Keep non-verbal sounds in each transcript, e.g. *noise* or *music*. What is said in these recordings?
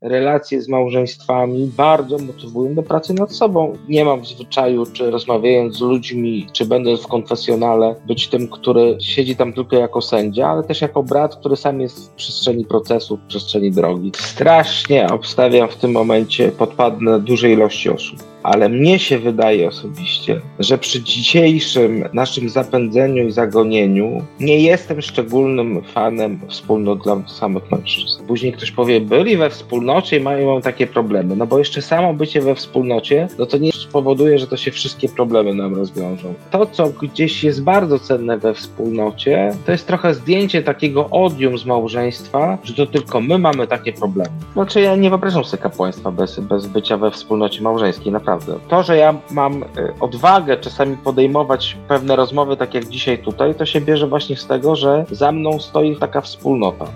relacje z małżeństwami bardzo motywują do pracy nad sobą. Nie mam w zwyczaju, czy rozmawiając z ludźmi, czy będąc w konfesjonale, być tym, który siedzi tam tylko jako sędzia, ale też jako brat, który sam jest w przestrzeni procesu, w przestrzeni drogi. Strasznie obstawiam w tym momencie, podpadnę dużej ilości osób ale mnie się wydaje osobiście, że przy dzisiejszym naszym zapędzeniu i zagonieniu nie jestem szczególnym fanem wspólnot dla samych mężczyzn. Później ktoś powie, byli we wspólnocie i mają takie problemy. No bo jeszcze samo bycie we wspólnocie, no to nie spowoduje, że to się wszystkie problemy nam rozwiążą. To, co gdzieś jest bardzo cenne we wspólnocie, to jest trochę zdjęcie takiego odium z małżeństwa, że to tylko my mamy takie problemy. Znaczy ja nie wyobrażam sobie kapłaństwa bez, bez bycia we wspólnocie małżeńskiej, naprawdę naprawdę. To, że ja mam y, odwagę czasami podejmować pewne rozmowy, tak jak dzisiaj tutaj, to się bierze właśnie z tego, że za mną stoi taka wspólnota.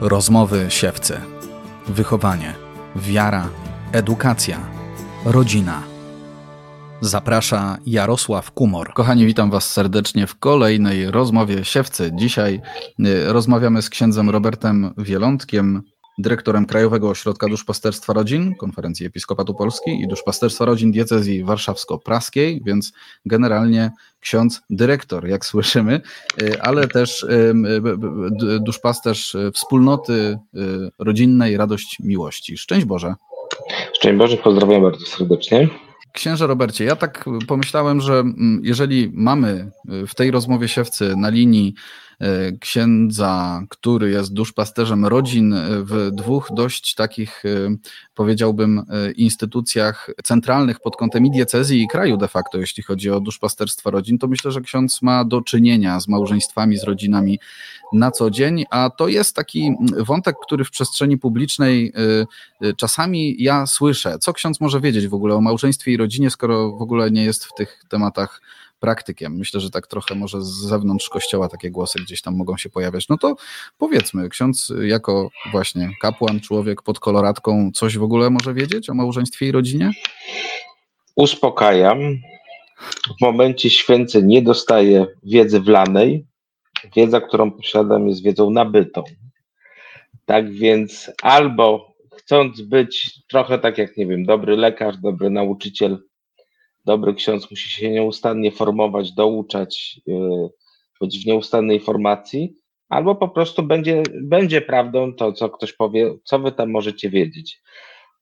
Rozmowy siewcy. Wychowanie, wiara, edukacja, rodzina. Zaprasza Jarosław Kumor. Kochani, witam Was serdecznie w kolejnej rozmowie siewcy. Dzisiaj y, rozmawiamy z księdzem Robertem Wielątkiem, dyrektorem Krajowego Ośrodka Duszpasterstwa Rodzin, Konferencji Episkopatu Polski i Duszpasterstwa Rodzin Diecezji Warszawsko-Praskiej, więc generalnie ksiądz dyrektor, jak słyszymy, y, ale też y, y, duszpasterz wspólnoty rodzinnej Radość Miłości. Szczęść Boże. Szczęść Boże, pozdrawiam bardzo serdecznie. Księże Robercie, ja tak pomyślałem, że mm, jeżeli mamy w tej rozmowie siewcy na linii E, księdza, który jest duszpasterzem rodzin w dwóch dość takich, e, powiedziałbym, e, instytucjach centralnych pod kątem i diecezji i kraju de facto, jeśli chodzi o duszpasterstwo rodzin, to myślę, że ksiądz ma do czynienia z małżeństwami, z rodzinami na co dzień, a to jest taki wątek, który w przestrzeni publicznej czasami ja słyszę. Co ksiądz może wiedzieć w ogóle o małżeństwie i rodzinie, skoro w ogóle nie jest w tych tematach praktykiem. Myślę, że tak trochę może z zewnątrz kościoła takie głosy gdzieś tam mogą się pojawiać. No to powiedzmy, ksiądz jako właśnie kapłan, człowiek pod koloratką, coś w ogóle może wiedzieć o małżeństwie i rodzinie? Uspokajam. W momencie święceń nie dostaję wiedzy wlanej. Wiedza, którą posiadam, jest wiedzą nabytą. Tak więc albo chcąc być trochę tak jak, nie wiem, dobry lekarz, dobry nauczyciel, dobry ksiądz musi się nieustannie formować, douczać, yy, być w nieustannej formacji, albo po prostu będzie, będzie prawdą to, co ktoś powie, co wy tam możecie wiedzieć.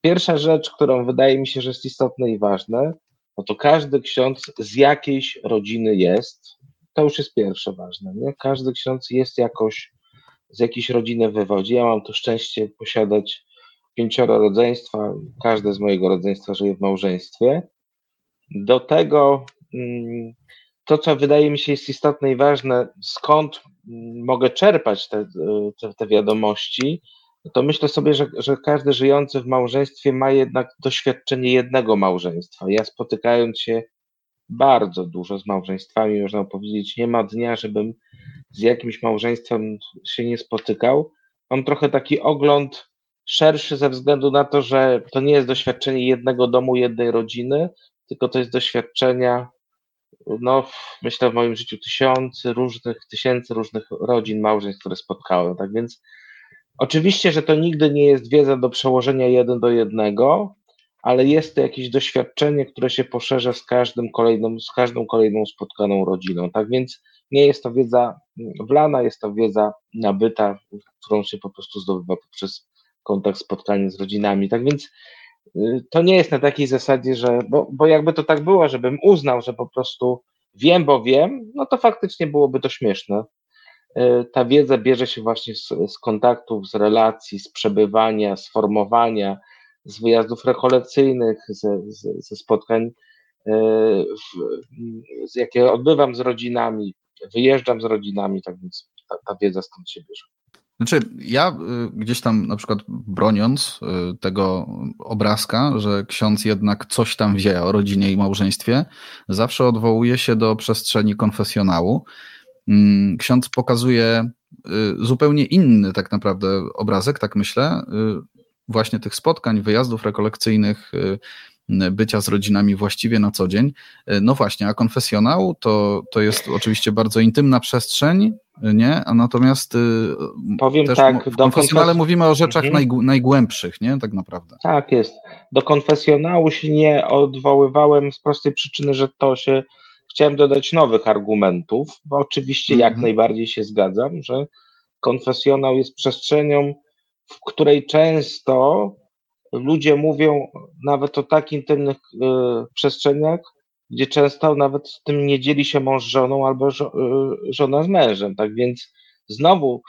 Pierwsza rzecz, którą wydaje mi się, że jest istotna i ważna, no to każdy ksiądz z jakiejś rodziny jest. To już jest pierwsze ważne. Nie? Każdy ksiądz jest jakoś z jakiejś rodziny wywodzi. Ja mam to szczęście posiadać pięcioro rodzeństwa. Każde z mojego rodzeństwa żyje w małżeństwie. Do tego mm, to, co wydaje mi się jest istotne i ważne, skąd mm, mogę czerpać te, te, te wiadomości, to myślę sobie, że, że każdy żyjący w małżeństwie ma jednak doświadczenie jednego małżeństwa. Ja spotykając się bardzo dużo z małżeństwami, można powiedzieć, nie ma dnia, żebym z jakimś małżeństwem się nie spotykał. Mam trochę taki ogląd szerszy ze względu na to, że to nie jest doświadczenie jednego domu, jednej rodziny, tylko to jest doświadczenia, no myślę w moim życiu tysiące różnych, tysięcy różnych rodzin, małżeństw, które spotkałem. Tak więc oczywiście, że to nigdy nie jest wiedza do przełożenia jeden do jednego, ale jest to jakieś doświadczenie, które się poszerza z każdym kolejną, z każdą kolejną spotkaną rodziną. Tak więc nie jest to wiedza wlana, jest to wiedza nabyta, którą się po prostu zdobywa poprzez kontakt, spotkanie z rodzinami. Tak więc to nie jest na takiej zasadzie, że, bo, bo jakby to tak było, żebym uznał, że po prostu wiem, bo wiem, no to faktycznie byłoby to śmieszne. Y, ta wiedza bierze się właśnie z, z kontaktów, z relacji, z przebywania, z formowania, z wyjazdów rekolekcyjnych, ze, ze, spotkań, y, w, jakie odbywam z rodzinami, wyjeżdżam z rodzinami, tak więc ta, ta wiedza stąd się bierze. Znaczy, ja y, gdzieś tam na przykład broniąc y, tego obrazka, że ksiądz jednak coś tam wie o rodzinie i małżeństwie, zawsze odwołuje się do przestrzeni konfesjonału. Mm, ksiądz pokazuje y, zupełnie inny tak naprawdę obrazek, tak myślę, właśnie tych spotkań, wyjazdów rekolekcyjnych, bycia z rodzinami właściwie na co dzień. No właśnie, a konfesjonał to, to jest oczywiście bardzo intymna przestrzeń, nie? A natomiast y, powiem tak, w konfesjonale konfes... mówimy o rzeczach mhm. najgłębszych, nie? Tak naprawdę. Tak jest. Do konfesjonału się nie odwoływałem z prostej przyczyny, że to się chciałem dodać nowych argumentów, bo oczywiście jak mhm. najbardziej się zgadzam, że konfesjonał jest przestrzenią, w której często ludzie mówią nawet o tak intymnych y, przestrzeniach, gdzie często nawet z tym nie dzieli się mąż z żoną albo y, żona z mężem. Tak więc znowu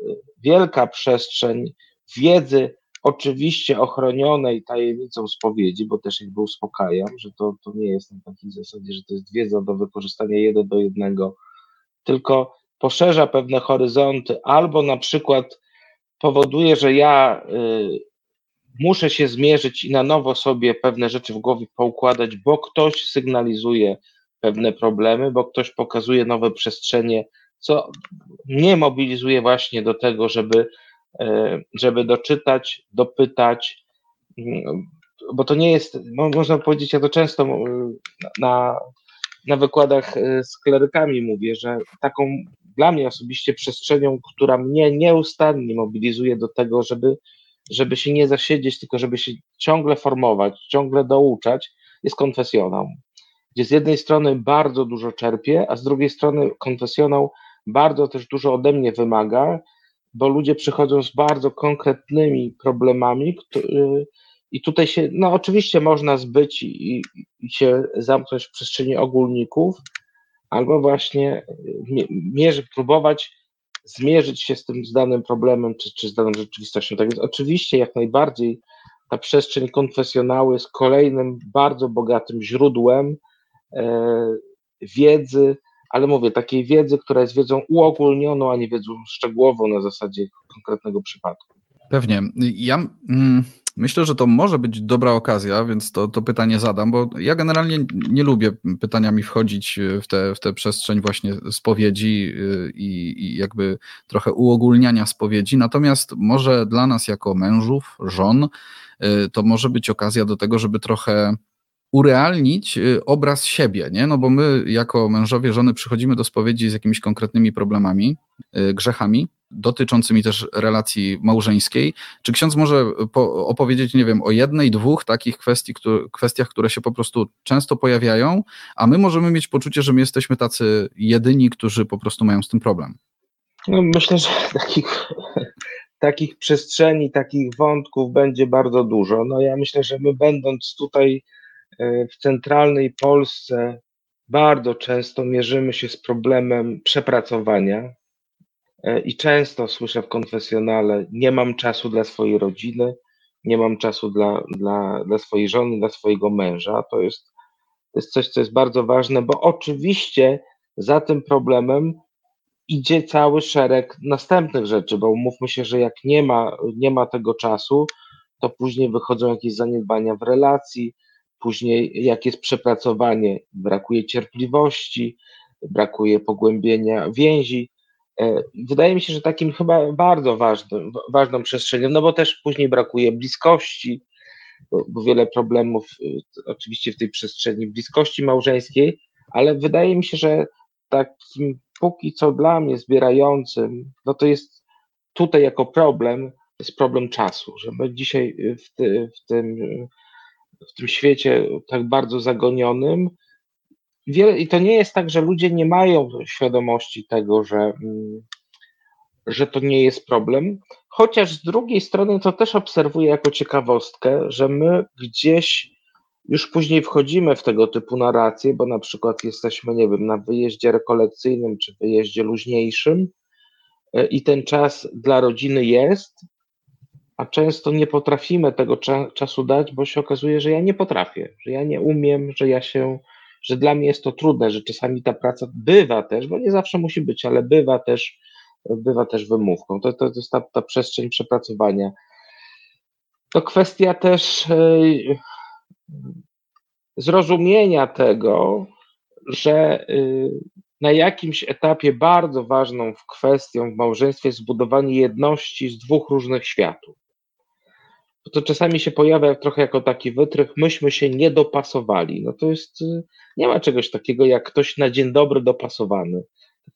y, wielka przestrzeń wiedzy, oczywiście ochronionej tajemnicą spowiedzi, bo też jakby uspokajam, że to, to nie jest na takiej zasadzie, że to jest wiedza do wykorzystania jeden do jednego, tylko poszerza pewne horyzonty, albo na przykład powoduje, że ja y, muszę się zmierzyć i na nowo sobie pewne rzeczy w głowie poukładać, bo ktoś sygnalizuje pewne problemy, bo ktoś pokazuje nowe przestrzenie, co mnie mobilizuje właśnie do tego, żeby, e, żeby doczytać, dopytać, mm, bo to nie jest, można powiedzieć, ja to często na, na wykładach e, z klerykami mówię, że taką dla mnie osobiście przestrzenią, która mnie nieustannie mobilizuje do tego, żeby żeby się nie zasiedzieć, tylko żeby się ciągle formować, ciągle douczać, jest konfesjonał. Gdzie z jednej strony bardzo dużo czerpię, a z drugiej strony konfesjonał bardzo też dużo ode mnie wymaga, bo ludzie przychodzą z bardzo konkretnymi problemami, który, i tutaj się, no oczywiście można zbyć i, i się zamknąć w przestrzeni ogólników, albo właśnie mierzyć, próbować zmierzyć się z tym z danym problemem, czy, czy z daną rzeczywistością. Tak więc oczywiście jak najbardziej ta przestrzeń konfesjonału jest kolejnym bardzo bogatym źródłem e, wiedzy, ale mówię, takiej wiedzy, która jest wiedzą uogólnioną, a nie wiedzą szczegółową na zasadzie konkretnego przypadku. Pewnie. Ja mm, Myślę, że to może być dobra okazja, więc to, to pytanie zadam, bo ja generalnie nie lubię pytaniami wchodzić w tę w te przestrzeń właśnie spowiedzi y, i, i jakby trochę uogólniania spowiedzi. Natomiast może dla nas jako mężów, żon, y, to może być okazja do tego, żeby trochę urealnić y, obraz siebie, nie? No bo my jako mężowie, żony przychodzimy do spowiedzi z jakimiś konkretnymi problemami, grzechami, dotyczącymi też relacji małżeńskiej. Czy ksiądz może opowiedzieć, nie wiem, o jednej, dwóch takich kwestii, które, kwestiach, które się po prostu często pojawiają, a my możemy mieć poczucie, że my jesteśmy tacy jedyni, którzy po prostu mają z tym problem? No, myślę, że *laughs* takich, takich przestrzeni, takich wątków będzie bardzo dużo. No ja myślę, że my będąc tutaj e, w centralnej Polsce, bardzo często mierzymy się z problemem przepracowania, I często słyszę w konfesjonale: Nie mam czasu dla swojej rodziny, nie mam czasu dla, dla, dla swojej żony, dla swojego męża. To jest, to jest coś, co jest bardzo ważne, bo oczywiście za tym problemem idzie cały szereg następnych rzeczy, bo umówmy się, że jak nie ma, nie ma tego czasu, to później wychodzą jakieś zaniedbania w relacji, później jak jest przepracowanie, brakuje cierpliwości, brakuje pogłębienia więzi. E, wydaje mi się, że takim chyba bardzo ważnym, ważną przestrzenią, no bo też później brakuje bliskości, bo, bo wiele problemów y, oczywiście w tej przestrzeni bliskości małżeńskiej, ale wydaje mi się, że takim póki co dla mnie zbierającym, no to jest tutaj jako problem, jest problem czasu, że my dzisiaj w, ty, w, tym, w tym świecie tak bardzo zagonionym, wiele, i to nie jest tak, że ludzie nie mają świadomości tego, że, mm, że to nie jest problem, chociaż z drugiej strony to też obserwuję jako ciekawostkę, że my gdzieś już później wchodzimy w tego typu narracje, bo na przykład jesteśmy, nie wiem, na wyjeździe rekolekcyjnym czy wyjeździe luźniejszym e, i ten czas dla rodziny jest, a często nie potrafimy tego cza czasu dać, bo się okazuje, że ja nie potrafię, że ja nie umiem, że ja się że dla mnie jest to trudne, że czasami ta praca bywa też, bo nie zawsze musi być, ale bywa też, bywa też wymówką. To, to, to jest ta, ta przestrzeń przepracowania. To kwestia też e, zrozumienia tego, że e, na jakimś etapie bardzo ważną kwestią w małżeństwie jest zbudowanie jedności z dwóch różnych światów to czasami się pojawia trochę jako taki wytrych, myśmy się nie dopasowali. No to jest, y, nie ma czegoś takiego jak ktoś na dzień dobry dopasowany.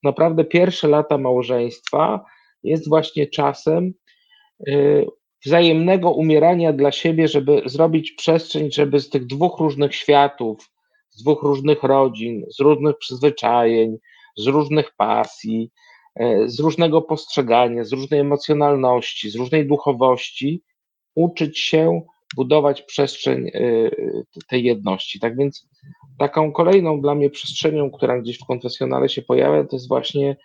naprawdę pierwsze lata małżeństwa jest właśnie czasem y, wzajemnego umierania dla siebie, żeby zrobić przestrzeń, żeby z tych dwóch różnych światów, z dwóch różnych rodzin, z różnych przyzwyczajeń, z różnych pasji, y, z różnego postrzegania, z różnej emocjonalności, z różnej duchowości, uczyć się budować przestrzeń y, tej jedności. Tak więc taką kolejną dla mnie przestrzenią, która gdzieś w konfesjonale się pojawia, to jest właśnie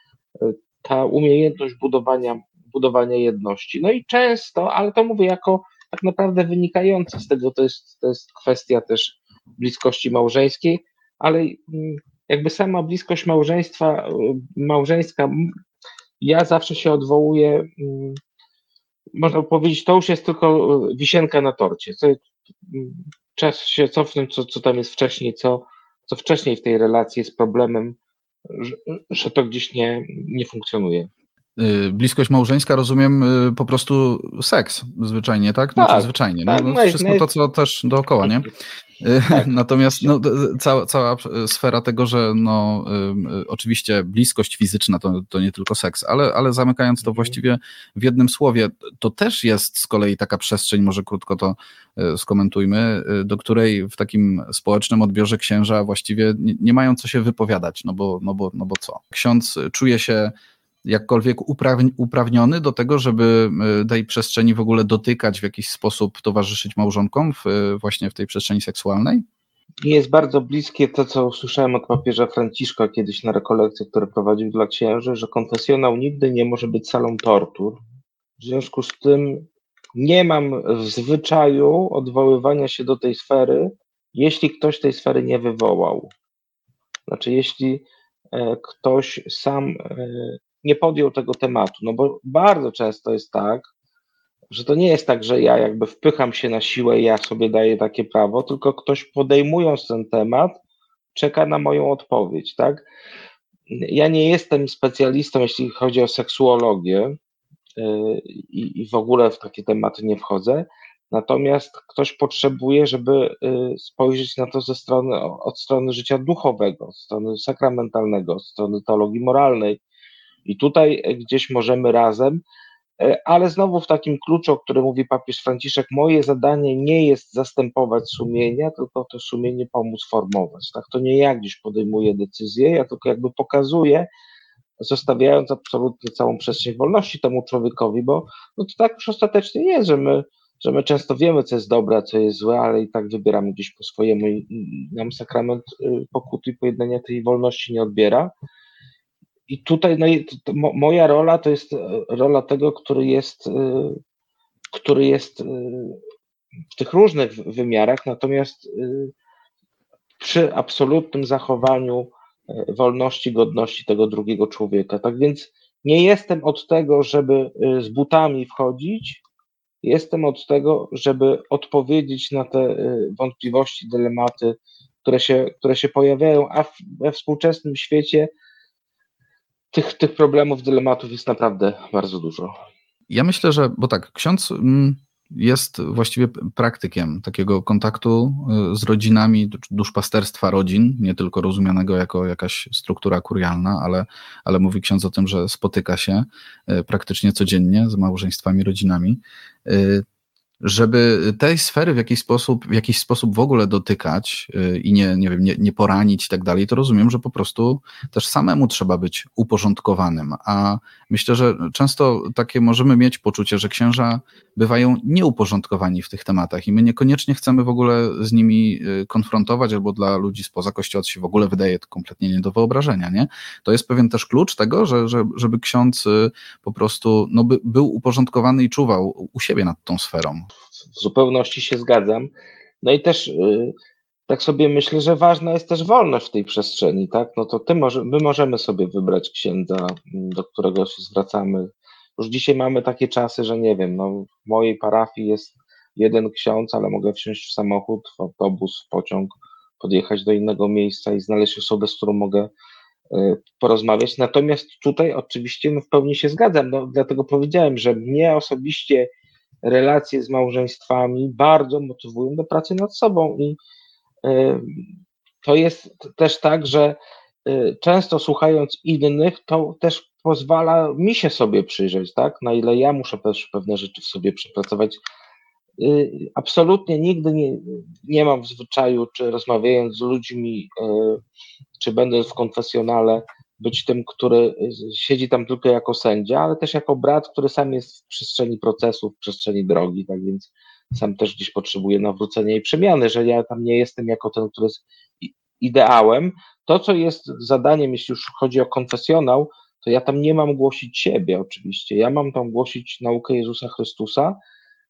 ta umiejętność budowania, budowania jedności. No i często, ale to mówię jako tak naprawdę wynikające z tego, to jest, to jest kwestia też bliskości małżeńskiej, ale mm, jakby sama bliskość małżeństwa, małżeńska, ja zawsze się odwołuję, mm, można powiedzieć, to już jest tylko wisienka na torcie. Czas się cofnąć, co, co tam jest wcześniej, co, co wcześniej w tej relacji jest problemem, że, że to gdzieś nie, nie funkcjonuje. Y, bliskość małżeńska, rozumiem, y, po prostu seks zwyczajnie, tak? Znaczy tak, zwyczajnie. No, tak, no, wszystko to, co też dookoła, nie? Y, *laughs* tak. *laughs* Natomiast no, cała, cała sfera tego, że no, oczywiście bliskość fizyczna to, to nie tylko seks, ale, ale zamykając to mhm. właściwie w jednym słowie, to też jest z kolei taka przestrzeń, może krótko to skomentujmy, do której w takim społecznym odbiorze księża właściwie nie, nie mają co się wypowiadać, no bo, no, bo, no bo co? Ksiądz czuje się jakkolwiek uprawniony do tego, żeby e, tej przestrzeni w ogóle dotykać, w jakiś sposób towarzyszyć małżonkom w, e, właśnie w tej przestrzeni seksualnej? Jest bardzo bliskie to, co usłyszałem od papieża Franciszka kiedyś na rekolekcjach, które prowadził dla księży, że konfesjonał nigdy nie może być salą tortur. W związku z tym nie mam w zwyczaju odwoływania się do tej sfery, jeśli ktoś tej sfery nie wywołał. Znaczy, jeśli e, ktoś sam nie podjął tego tematu. No bo bardzo często jest tak, że to nie jest tak, że ja jakby wpycham się na siłę i ja sobie daję takie prawo, tylko ktoś podejmując ten temat, czeka na moją odpowiedź, tak? Ja nie jestem specjalistą, jeśli chodzi o seksuologię yy, i, w ogóle w takie tematy nie wchodzę, natomiast ktoś potrzebuje, żeby yy, spojrzeć na to ze strony, od strony życia duchowego, od strony sakramentalnego, od strony teologii moralnej, i tutaj e, gdzieś możemy razem, e, ale znowu w takim kluczu, o którym mówi papież Franciszek, moje zadanie nie jest zastępować sumienia, tylko to sumienie pomóc formować. Tak, to nie ja gdzieś podejmuję decyzję, ja tylko jakby pokazuję, zostawiając absolutnie całą przestrzeń wolności temu człowiekowi, bo no to tak już ostatecznie jest, że my, że my często wiemy, co jest dobre, a co jest złe, ale i tak wybieramy gdzieś po swojemu i nam sakrament y, pokuty i pojednania tej wolności nie odbiera. I tutaj no, moja rola to jest e, rola tego, który jest, e, który jest e, w tych różnych wymiarach, natomiast przy absolutnym zachowaniu wolności, godności tego drugiego człowieka. Tak więc nie jestem od tego, żeby z butami wchodzić, jestem od tego, żeby odpowiedzieć na te wątpliwości, dylematy, które się, które się pojawiają, a we współczesnym świecie tych, tych problemów, dylematów jest naprawdę bardzo dużo. Ja myślę, że, bo tak, ksiądz mm, jest właściwie praktykiem takiego kontaktu y, z rodzinami, duszpasterstwa rodzin, nie tylko rozumianego jako jakaś struktura kurialna, ale, ale mówi ksiądz o tym, że spotyka się y, praktycznie codziennie z małżeństwami, rodzinami. Żeby tej sfery w jakiś sposób, w jakiś sposób w ogóle dotykać y, i nie, nie wiem, nie, nie poranić i tak dalej, to rozumiem, że po prostu też samemu trzeba być uporządkowanym. A myślę, że często takie możemy mieć poczucie, że księża bywają nieuporządkowani w tych tematach i my niekoniecznie chcemy w ogóle z nimi y, konfrontować, albo dla ludzi spoza kościoła się w ogóle wydaje to kompletnie nie do wyobrażenia, nie? To jest pewien też klucz tego, że, że, żeby ksiądz y, po prostu no, by, był uporządkowany i czuwał u siebie nad tą sferą w zupełności się zgadzam. No i też y, tak sobie myślę, że ważna jest też wolność w tej przestrzeni, tak? No to ty może, my możemy sobie wybrać księdza, do którego się zwracamy. Już dzisiaj mamy takie czasy, że nie wiem, no w mojej parafii jest jeden ksiądz, ale mogę wsiąść w samochód, w autobus, w pociąg, podjechać do innego miejsca i znaleźć osobę, z którą mogę y, porozmawiać. Natomiast tutaj oczywiście no, w pełni się zgadzam, no, dlatego powiedziałem, że mnie osobiście relacje z małżeństwami bardzo motywują do pracy nad sobą i to jest też tak, że y, często słuchając innych, to też pozwala mi się sobie przyjrzeć, tak? Na ile ja muszę też pewne rzeczy w sobie przepracować. Y, absolutnie nigdy nie, nie mam w zwyczaju, czy rozmawiając z ludźmi, y, czy będąc w konfesjonale, być tym, który siedzi tam tylko jako sędzia, ale też jako brat, który sam jest w przestrzeni procesu, w przestrzeni drogi, tak więc sam też gdzieś potrzebuję nawrócenia i przemiany, że ja tam nie jestem jako ten, który jest ideałem. To, co jest zadaniem, jeśli już chodzi o konfesjonał, to ja tam nie mam głosić siebie oczywiście, ja mam tam głosić naukę Jezusa Chrystusa,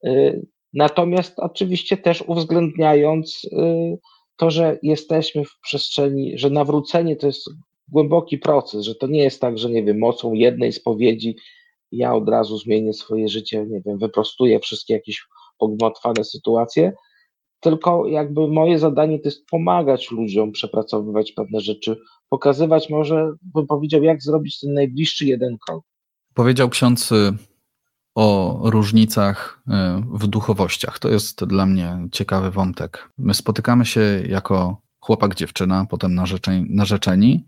y, natomiast oczywiście też uwzględniając y, to, że jesteśmy w przestrzeni, że nawrócenie to jest głęboki proces, że to nie jest tak, że nie wiem, mocą jednej spowiedzi ja od razu zmienię swoje życie, nie wiem, wyprostuję wszystkie jakieś pogmatwane sytuacje, tylko jakby moje zadanie to jest pomagać ludziom przepracowywać pewne rzeczy, pokazywać może, bym powiedział, jak zrobić ten najbliższy jeden krok. Powiedział ksiądz y, o różnicach y, w duchowościach. To jest dla mnie ciekawy wątek. My spotykamy się jako chłopak, dziewczyna, potem narzeczeni, narzeczeni.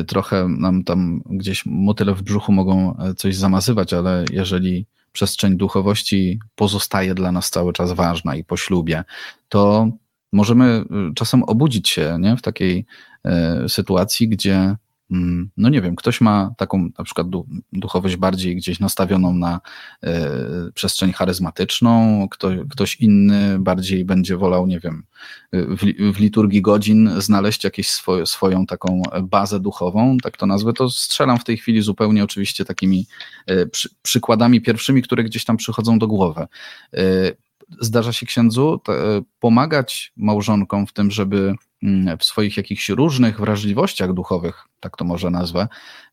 Y, trochę nam tam gdzieś motyle w brzuchu mogą coś zamazywać, ale jeżeli przestrzeń duchowości pozostaje dla nas cały czas ważna i po ślubie, to możemy y, czasem obudzić się nie? w takiej y, sytuacji, gdzie no nie wiem, ktoś ma taką na przykład duchowość bardziej gdzieś nastawioną na e, przestrzeń charyzmatyczną, kto, ktoś inny bardziej będzie wolał, nie wiem, w, w liturgii godzin znaleźć jakąś swo, swoją taką bazę duchową, tak to nazwę, to strzelam w tej chwili zupełnie oczywiście takimi e, przy, przykładami pierwszymi, które gdzieś tam przychodzą do głowy. E, zdarza się księdzu pomagać małżonkom w tym, żeby Mm, w swoich jakichś różnych wrażliwościach duchowych, tak to może nazwę,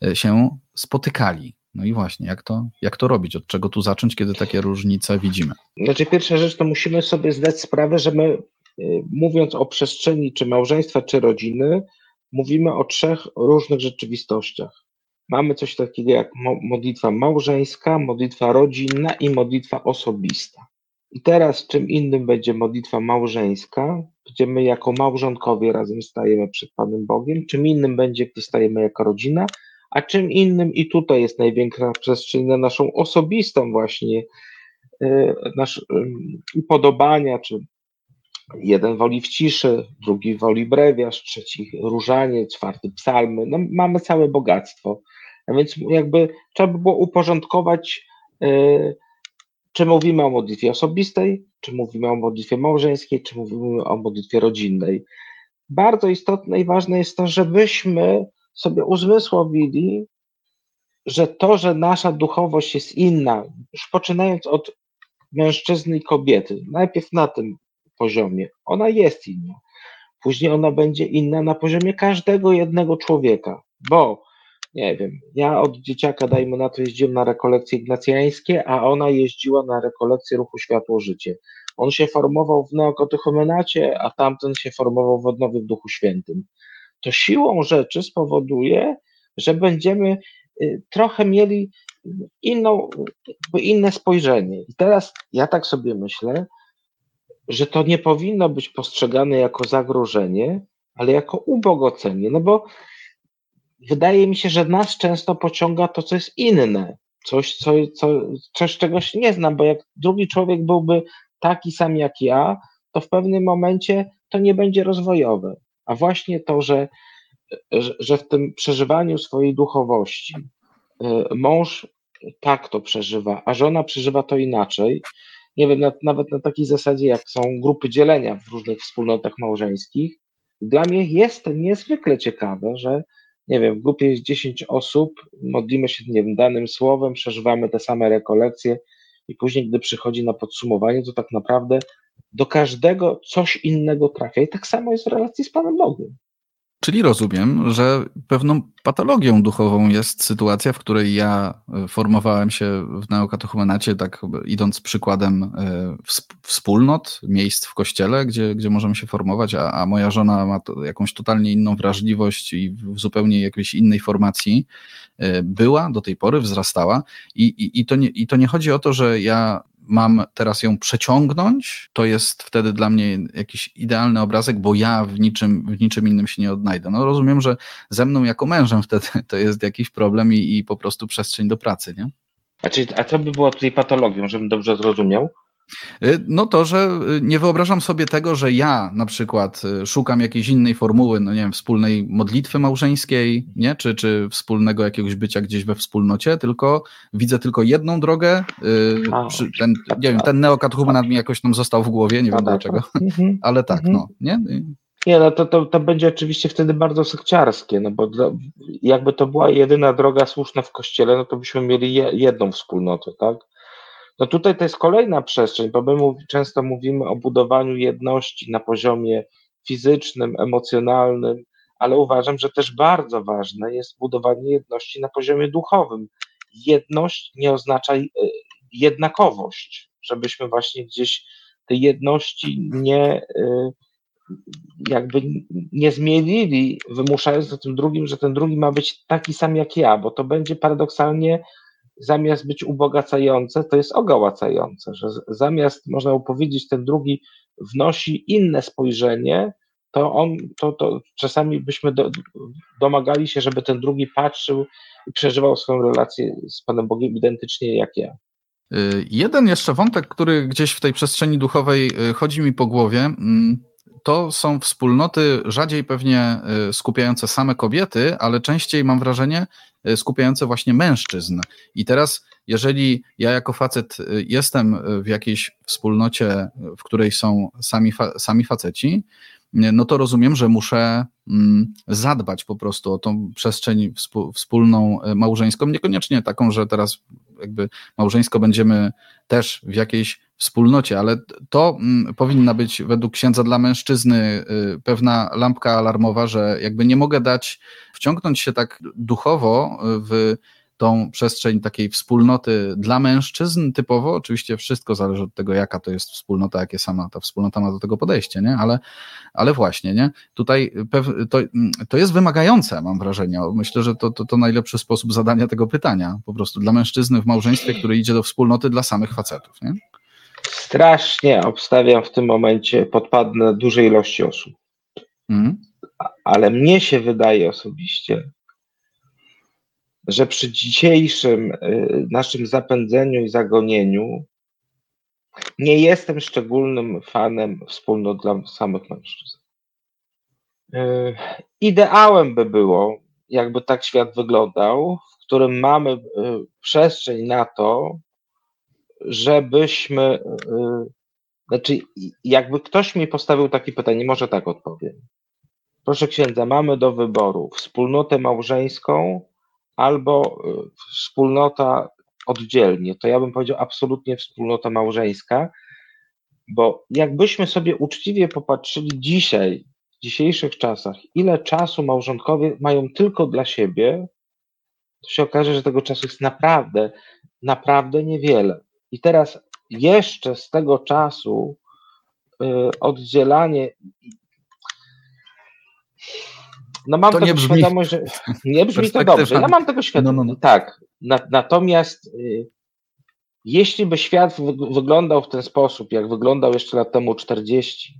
e, się spotykali. No i właśnie, jak to, jak to robić? Od czego tu zacząć, kiedy takie różnice widzimy? Znaczy, pierwsza rzecz, to musimy sobie zdać sprawę, że my, e, mówiąc o przestrzeni czy małżeństwa, czy rodziny, mówimy o trzech różnych rzeczywistościach. Mamy coś takiego jak modlitwa małżeńska, modlitwa rodzinna i modlitwa osobista. I teraz czym innym będzie modlitwa małżeńska, gdzie my jako małżonkowie razem stajemy przed Panem Bogiem, czym innym będzie, gdy stajemy jako rodzina, a czym innym i tutaj jest największa przestrzeń na naszą osobistą właśnie y, nasz y, upodobania, czy jeden woli w ciszy, drugi woli brewiarz, trzeci różanie, czwarty psalmy, no mamy całe bogactwo. A więc jakby trzeba by było uporządkować y, czy mówimy o modlitwie osobistej, czy mówimy o modlitwie małżeńskiej, czy mówimy o modlitwie rodzinnej. Bardzo istotne i ważne jest to, żebyśmy sobie uzmysłowili, że to, że nasza duchowość jest inna, już poczynając od mężczyzny i kobiety, najpierw na tym poziomie, ona jest inna. Później ona będzie inna na poziomie każdego jednego człowieka, bo nie wiem, ja od dzieciaka, dajmy na to, jeździłem na rekolekcje ignacjańskie, a ona jeździła na rekolekcje ruchu Światło-Życie. On się formował w neokatechumenacie, a tamten się formował w odnowie w Duchu Świętym. To siłą rzeczy spowoduje, że będziemy y, trochę mieli inną, inne spojrzenie. I teraz ja tak sobie myślę, że to nie powinno być postrzegane jako zagrożenie, ale jako ubogacenie, no bo wydaje mi się, że nas często pociąga to, co jest inne, coś, co, co, coś czegoś nie znam, bo jak drugi człowiek byłby taki sam jak ja, to w pewnym momencie to nie będzie rozwojowe. A właśnie to, że, że w tym przeżywaniu swojej duchowości y, mąż tak to przeżywa, a żona przeżywa to inaczej. Nie wiem, nawet na takiej zasadzie, jak są grupy dzielenia w różnych wspólnotach małżeńskich. Dla mnie jest niezwykle ciekawe, że nie wiem, w grupie jest 10 osób, modlimy się nie wiem, danym słowem, przeżywamy te same rekolekcje i później, gdy przychodzi na podsumowanie, to tak naprawdę do każdego coś innego trafia. I tak samo jest w relacji z Panem Bogiem. Czyli rozumiem, że pewną patologią duchową jest sytuacja, w której ja e, formowałem się w neokatechumenacie, tak idąc przykładem e, wspólnot, miejsc w kościele, gdzie, gdzie możemy się formować, a, a moja żona ma jakąś totalnie inną wrażliwość i w zupełnie jakiejś innej formacji e, była do tej pory, wzrastała. I, i, i, to, nie, i to nie chodzi o to, że ja mam teraz ją przeciągnąć, to jest wtedy dla mnie jakiś idealny obrazek, bo ja w niczym, w niczym innym się nie odnajdę. No rozumiem, że ze mną jako mężem wtedy *laughs* to jest jakiś problem i, i po prostu przestrzeń do pracy, nie? A, czyli, a co by było tutaj patologią, żebym dobrze zrozumiał? Y, no to, że y, nie wyobrażam sobie tego, że ja na przykład y, szukam jakiejś innej formuły, no nie wiem, wspólnej modlitwy małżeńskiej, nie? Czy, czy wspólnego jakiegoś bycia gdzieś we wspólnocie, tylko widzę tylko jedną drogę. Ten, nie wiem, ten neokatechumenat mi jakoś tam został w głowie, nie wiem dlaczego, *laughs* mhm. ale tak, mhm. no, nie? Nie, no to, to, to będzie oczywiście wtedy bardzo sekciarskie, no bo dla, jakby to była jedyna droga słuszna w kościele, no to byśmy mieli je, jedną wspólnotę, tak? No tutaj to jest kolejna przestrzeń, bo my często mówimy o budowaniu jedności na poziomie fizycznym, emocjonalnym, ale uważam, że też bardzo ważne jest budowanie jedności na poziomie duchowym. Jedność nie oznacza e, jednakowość, żebyśmy właśnie gdzieś tej jedności nie e, jakby nie zmienili, wymuszając na tym drugim, że ten drugi ma być taki sam jak ja, bo to będzie paradoksalnie zamiast być ubogacające, to jest ogałacające, że zamiast, można powiedzieć, ten drugi wnosi inne spojrzenie, to on, to, to czasami byśmy do, domagali się, żeby ten drugi patrzył i przeżywał swoją relację z Panem Bogiem identycznie jak ja. Y, jeden jeszcze wątek, który gdzieś w tej przestrzeni duchowej y, chodzi mi po głowie, mm, to są wspólnoty rzadziej pewnie y, skupiające same kobiety, ale częściej mam wrażenie y, skupiające właśnie mężczyzn. I teraz, jeżeli ja jako facet y, jestem w jakiejś wspólnocie, w której są sami, sami faceci, no to rozumiem, że muszę mm, zadbać po prostu o tą przestrzeń wspólną małżeńską, niekoniecznie taką, że teraz jakby małżeńsko będziemy też w jakiejś wspólnocie, ale to mm, powinna być według księdza dla mężczyzny y, pewna lampka alarmowa, że jakby nie mogę dać, wciągnąć się tak duchowo w tą przestrzeń takiej wspólnoty dla mężczyzn typowo. Oczywiście wszystko zależy od tego, jaka to jest wspólnota, jakie sama ta wspólnota ma do tego podejście, nie? Ale, ale właśnie, nie? Tutaj to, to jest wymagające, mam wrażenie. Myślę, że to, to, to najlepszy sposób zadania tego pytania. Po prostu dla mężczyzny w małżeństwie, który idzie do wspólnoty dla samych facetów, nie? Strasznie obstawiam w tym momencie, podpadnę dużej ilości osób. Mm. Ale mnie się wydaje osobiście, że przy dzisiejszym y, naszym zapędzeniu i zagonieniu nie jestem szczególnym fanem wspólnot dla samych mężczyzn. Y, ideałem by było, jakby tak świat wyglądał, w którym mamy y, przestrzeń na to, żebyśmy, znaczy, jakby ktoś mi postawił takie pytanie, może tak odpowiem. Proszę księdza, mamy do wyboru wspólnotę małżeńską albo y, wspólnota oddzielnie, to ja bym powiedział absolutnie wspólnota małżeńska, bo jakbyśmy sobie uczciwie popatrzyli dzisiaj, w dzisiejszych czasach, ile czasu małżonkowie mają tylko dla siebie, to się okaże, że tego czasu jest naprawdę, naprawdę niewiele. I teraz jeszcze z tego czasu y, oddzielanie no mam to tego brzmi... świadomość, że *laughs* nie brzmi to dobrze. Ja mam tego świadomość. No, no, no. Tak. Na, natomiast y, jeśli by świat wyglądał w ten sposób, jak wyglądał jeszcze lat temu 40,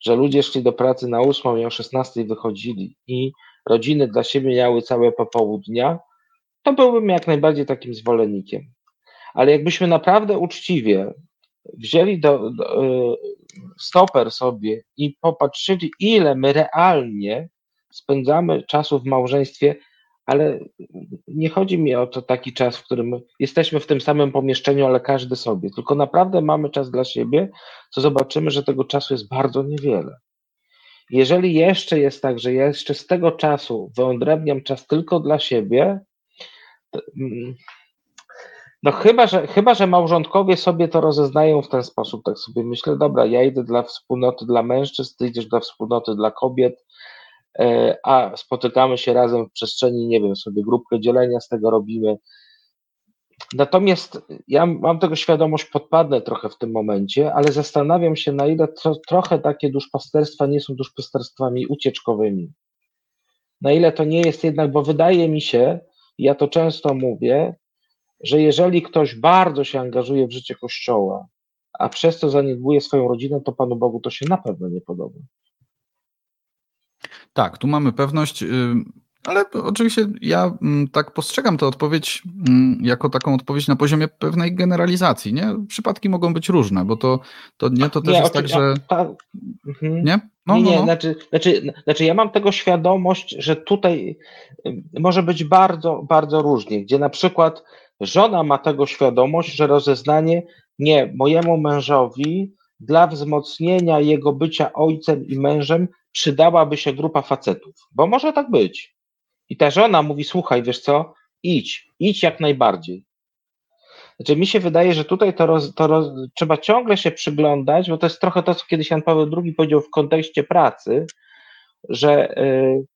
że ludzie szli do pracy na 8 i o 16 wychodzili i rodziny dla siebie miały całe popołudnia, to byłbym jak najbardziej takim zwolennikiem. Ale jakbyśmy naprawdę uczciwie wzięli do, do, y, stoper sobie i popatrzyli, ile my realnie spędzamy czasu w małżeństwie, ale nie chodzi mi o to taki czas, w którym jesteśmy w tym samym pomieszczeniu, ale każdy sobie, tylko naprawdę mamy czas dla siebie, to zobaczymy, że tego czasu jest bardzo niewiele. Jeżeli jeszcze jest tak, że ja jeszcze z tego czasu wyodrębniam czas tylko dla siebie, mm, no chyba że, chyba, że małżonkowie sobie to rozeznają w ten sposób, tak sobie myślę, dobra, ja idę dla wspólnoty dla mężczyzn, ty idziesz dla wspólnoty dla kobiet, a spotykamy się razem w przestrzeni, nie wiem, sobie grupkę dzielenia z tego robimy. Natomiast ja mam tego świadomość, podpadnę trochę w tym momencie, ale zastanawiam się, na ile tro, trochę takie duszpasterstwa nie są duszpasterstwami ucieczkowymi. Na ile to nie jest jednak, bo wydaje mi się, ja to często mówię, że jeżeli ktoś bardzo się angażuje w życie Kościoła, a przez to zaniedbuje swoją rodzinę, to Panu Bogu to się na pewno nie podoba. Tak, tu mamy pewność. Ale oczywiście ja mm, tak postrzegam tę odpowiedź mm, jako taką odpowiedź na poziomie pewnej generalizacji. Nie? Przypadki mogą być różne, bo to, to nie to też nie, jest tak, że. Mhm. Nie? No, nie, nie, no, no. Znaczy, znaczy, znaczy ja mam tego świadomość, że tutaj może być bardzo, bardzo różnie, gdzie na przykład żona ma tego świadomość, że rozeznanie nie mojemu mężowi dla wzmocnienia jego bycia ojcem i mężem przydałaby się grupa facetów, bo może tak być. I ta żona mówi: Słuchaj, wiesz co, idź, idź jak najbardziej. Znaczy, mi się wydaje, że tutaj to, roz, to roz, trzeba ciągle się przyglądać, bo to jest trochę to, co kiedyś Jan Paweł II powiedział w kontekście pracy, że y,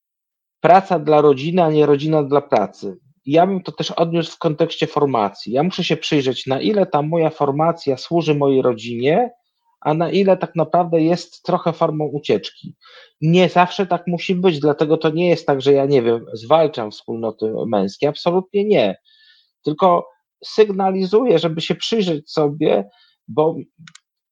praca dla rodziny, a nie rodzina dla pracy. Ja bym to też odniósł w kontekście formacji. Ja muszę się przyjrzeć, na ile ta moja formacja służy mojej rodzinie, a na ile tak naprawdę jest trochę formą ucieczki. Nie zawsze tak musi być, dlatego to nie jest tak, że ja nie wiem, zwalczam wspólnoty męskie, absolutnie nie. Tylko sygnalizuję, żeby się przyjrzeć sobie, bo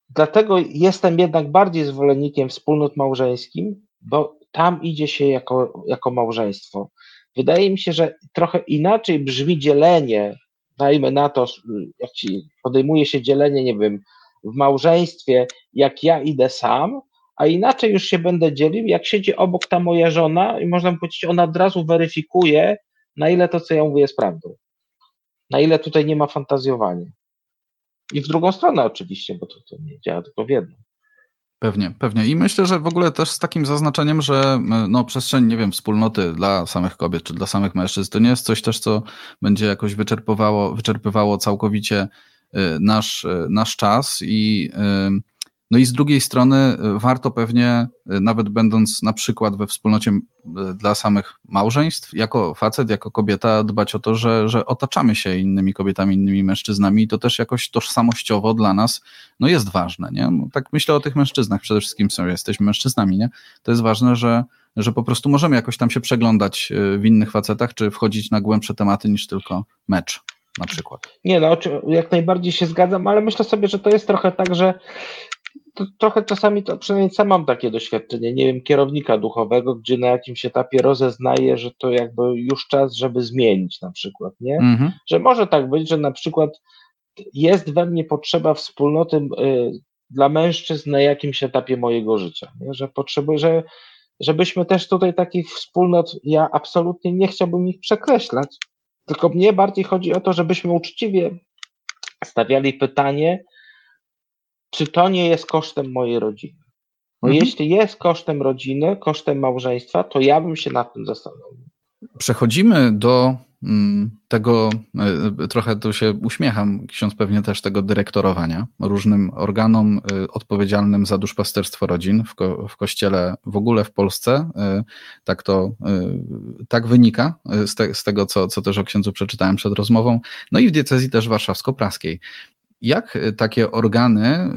dlatego jestem jednak bardziej zwolennikiem wspólnot małżeńskim, bo tam idzie się jako, jako małżeństwo. Wydaje mi się, że trochę inaczej brzmi dzielenie, dajmy na to, jak ci podejmuje się dzielenie, nie wiem, w małżeństwie, jak ja idę sam, a inaczej już się będę dzielił, jak siedzi obok ta moja żona i można powiedzieć, ona od razu weryfikuje, na ile to, co ja mówię, jest prawdą. Na ile tutaj nie ma fantazjowania. I w drugą stronę oczywiście, bo to, to nie działa tylko w jedną. Pewnie, pewnie. I myślę, że w ogóle też z takim zaznaczeniem, że no, przestrzeń, nie wiem, wspólnoty dla samych kobiet czy dla samych mężczyzn, to nie jest coś też, co będzie jakoś wyczerpywało, wyczerpywało całkowicie nasz, y, nasz czas i y, no i z drugiej strony y, warto pewnie, y, nawet będąc na przykład we wspólnocie y, dla samych małżeństw, jako facet, jako kobieta, dbać o to, że, że otaczamy się innymi kobietami, innymi mężczyznami i to też jakoś tożsamościowo dla nas no jest ważne. Nie? No, tak myślę o tych mężczyznach przede wszystkim, są, jesteśmy mężczyznami. Nie? To jest ważne, że, że po prostu możemy jakoś tam się przeglądać w innych facetach, czy wchodzić na głębsze tematy niż tylko mecz na przykład. Nie, no jak najbardziej się zgadzam, ale myślę sobie, że to jest trochę tak, że to trochę czasami, to przynajmniej sam mam takie doświadczenie, nie wiem, kierownika duchowego, gdzie na jakimś etapie rozeznaje, że to jakby już czas, żeby zmienić na przykład, nie? Mhm. Że może tak być, że na przykład jest we mnie potrzeba wspólnoty y, dla mężczyzn na jakimś etapie mojego życia, nie? że potrzebuję, że żebyśmy też tutaj takich wspólnot, ja absolutnie nie chciałbym ich przekreślać, tylko mnie bardziej chodzi o to, żebyśmy uczciwie stawiali pytanie, czy to nie jest kosztem mojej rodziny? Bo mhm. jeśli jest kosztem rodziny, kosztem małżeństwa, to ja bym się nad tym zastanowił. Przechodzimy do tego, e, trochę tu się uśmiecham, ksiądz pewnie też tego dyrektorowania różnym organom e, odpowiedzialnym za duszpasterstwo rodzin w, ko, w kościele w ogóle w Polsce. E, tak to tak wynika z, te, z tego, co, co też o księdzu przeczytałem przed rozmową. No i w diecezji też warszawsko-praskiej. Jak e, takie organy, e,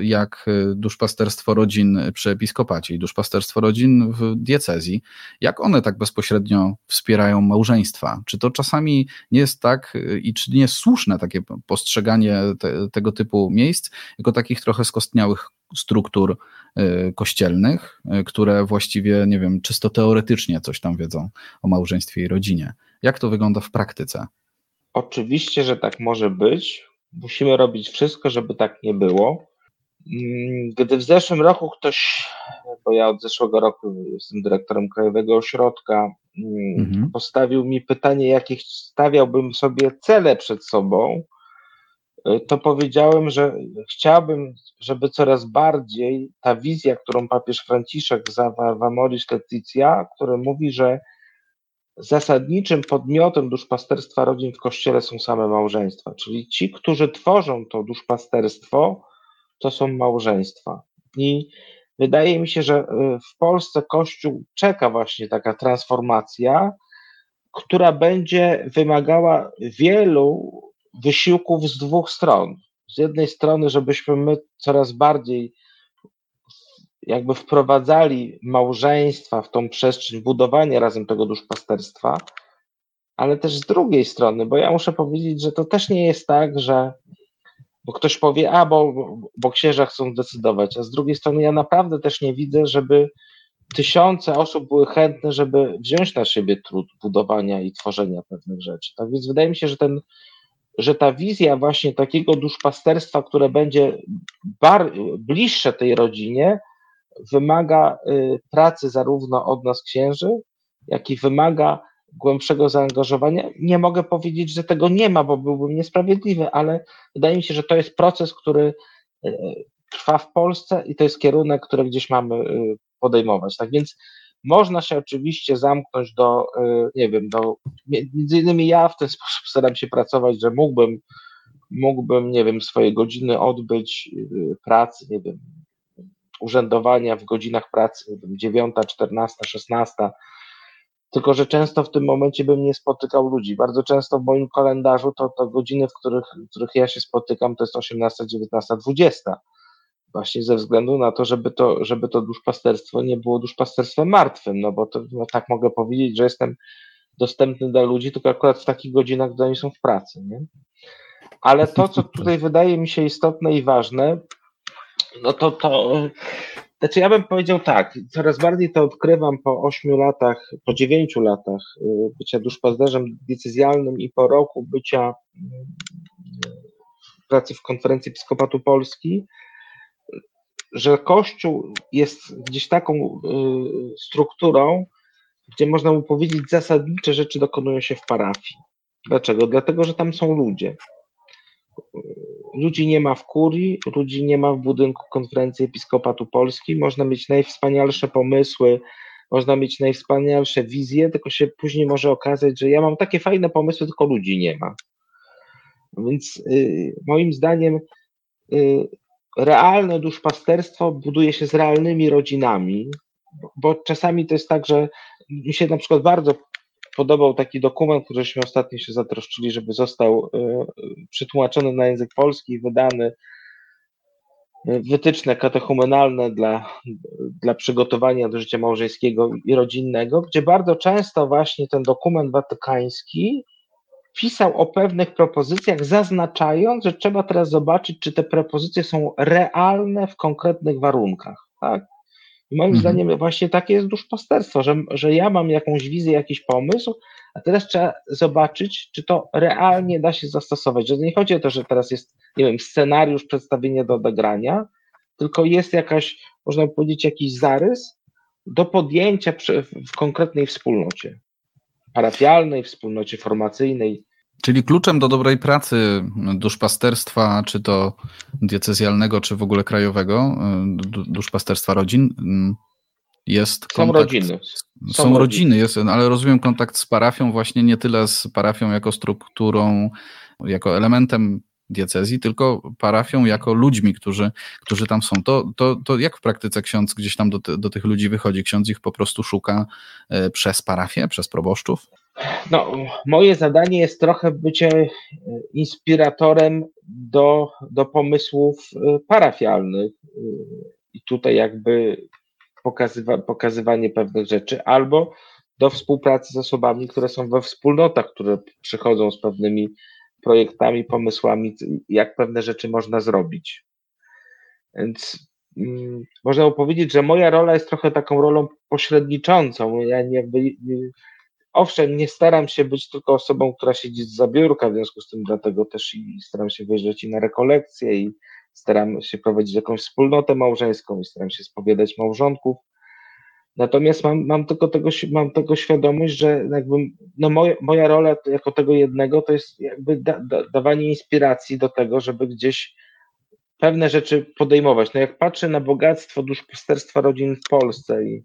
jak e, duszpasterstwo rodzin przy episkopacie i duszpasterstwo rodzin w diecezji, jak one tak bezpośrednio wspierają małżeństwa? Czy to czasami nie jest tak i czy nie jest słuszne takie postrzeganie te, tego typu miejsc jako takich trochę skostniałych struktur kościelnych, które właściwie, nie wiem, czysto teoretycznie coś tam wiedzą o małżeństwie i rodzinie? Jak to wygląda w praktyce? Oczywiście, że tak może być Musimy robić wszystko, żeby tak nie było. Mm, gdy w zeszłym roku ktoś, bo ja od zeszłego roku jestem dyrektorem Krajowego Ośrodka, mm, mhm. postawił mi pytanie, jakie stawiałbym sobie cele przed sobą, y, to powiedziałem, że chciałbym, żeby coraz bardziej ta wizja, którą papież Franciszek zawarł w Amoris Laetitia, który mówi, że zasadniczym podmiotem duszpasterstwa rodzin w Kościele są same małżeństwa, czyli ci, którzy tworzą to duszpasterstwo, to są małżeństwa. I wydaje mi się, że y, w Polsce Kościół czeka właśnie taka transformacja, która będzie wymagała wielu wysiłków z dwóch stron. Z jednej strony, żebyśmy my coraz bardziej jakby wprowadzali małżeństwa w tą przestrzeń budowania razem tego duszpasterstwa, ale też z drugiej strony, bo ja muszę powiedzieć, że to też nie jest tak, że bo ktoś powie, a bo, bo księża chcą decydować, a z drugiej strony ja naprawdę też nie widzę, żeby tysiące osób były chętne, żeby wziąć na siebie trud budowania i tworzenia pewnych rzeczy. Tak więc wydaje mi się, że ten, że ta wizja właśnie takiego duszpasterstwa, które będzie bar, bliższe tej rodzinie, wymaga y, pracy zarówno od nas księży, jak i wymaga głębszego zaangażowania. Nie mogę powiedzieć, że tego nie ma, bo byłbym niesprawiedliwy, ale wydaje mi się, że to jest proces, który y, trwa w Polsce i to jest kierunek, który gdzieś mamy y, podejmować. Tak więc można się oczywiście zamknąć do, nie wiem, do, między innymi ja w ten *laughs* sposób staram się pracować, że mógłbym, mógłbym, nie wiem, swoje godziny odbyć pracy, nie wiem, urzędowania w godzinach pracy, 9, 14, 16. Tylko, że często w tym momencie bym nie spotykał ludzi. Bardzo często w moim kalendarzu to, to godziny, w których, w których ja się spotykam, to jest 18, 19, 20. Właśnie ze względu na to, żeby to, żeby to duszpasterstwo nie było duszpasterstwem martwym, no bo to, no tak mogę powiedzieć, że jestem dostępny dla ludzi, tylko akurat w takich godzinach, gdy oni są w pracy. Nie? Ale to, co tutaj wydaje mi się istotne i ważne, no to, to znaczy ja bym powiedział tak, coraz bardziej to odkrywam po ośmiu latach, po dziewięciu latach y, bycia duszpasterzem decyzjalnym i po roku bycia y, pracy w konferencji Episkopatu Polski, że Kościół jest gdzieś taką y, strukturą, gdzie można mu powiedzieć, zasadnicze rzeczy dokonują się w parafii. Dlaczego? Dlatego, że tam są ludzie ludzi nie ma w kurii, ludzi nie ma w budynku konferencji Episkopatu Polski. Można mieć najwspanialsze pomysły, można mieć najwspanialsze wizje, tylko się później może okazać, że ja mam takie fajne pomysły, tylko ludzi nie ma. Więc y, moim zdaniem y, realne duszpasterstwo buduje się z realnymi rodzinami, bo czasami to jest tak, że mi się na przykład bardzo podobał taki dokument, któryśmy ostatnio się zatroszczyli, żeby został e, przetłumaczony na język polski i wydany e, wytyczne katechumenalne dla, dla przygotowania do życia małżeńskiego i rodzinnego, gdzie bardzo często właśnie ten dokument watykański pisał o pewnych propozycjach, zaznaczając, że trzeba teraz zobaczyć, czy te propozycje są realne w konkretnych warunkach. Tak? I moim mhm. zdaniem właśnie takie jest duszpasterstwo, że, że ja mam jakąś wizję, jakiś pomysł, a teraz trzeba zobaczyć, czy to realnie da się zastosować. Że nie chodzi o to, że teraz jest, nie wiem, scenariusz, przedstawienie do odegrania, tylko jest jakaś, można powiedzieć, jakiś zarys do podjęcia w konkretnej wspólnocie parafialnej, wspólnocie formacyjnej, Czyli kluczem do dobrej pracy duszpasterstwa, czy to diecezjalnego, czy w ogóle krajowego, y, duszpasterstwa rodzin, mm, jest kontakt. Są rodziny. Są, są rodziny, jest, ale rozumiem kontakt z parafią, właśnie nie tyle z parafią jako strukturą, jako elementem diecezji, tylko parafią jako ludźmi, którzy, którzy tam są. To, to, to jak w praktyce ksiądz gdzieś tam do, do tych ludzi wychodzi? Ksiądz ich po prostu szuka e, przez parafię, przez proboszczów? No, moje zadanie jest trochę bycie e, inspiratorem do, do pomysłów e, parafialnych i tutaj jakby pokazywa, pokazywanie pewnych rzeczy, albo do współpracy z osobami, które są we wspólnotach, które przychodzą z pewnymi projektami, pomysłami, jak pewne rzeczy można zrobić. Więc mm, można powiedzieć, że moja rola jest trochę taką rolą pośredniczącą. Ja nie, jakby, nie, owszem, nie staram się być tylko osobą, która siedzi z zabiórka, w związku z tym dlatego też i staram się wyjeżdżać i na rekolekcje i staram się prowadzić jakąś wspólnotę małżeńską i staram się spowiadać małżonków, Natomiast mam, mam tylko tego, mam tego świadomość, że jakby, no moja, moja rola jako tego jednego to jest jakby da, da, dawanie inspiracji do tego, żeby gdzieś pewne rzeczy podejmować. No jak patrzę na bogactwo duszpasterstwa rodzin w Polsce i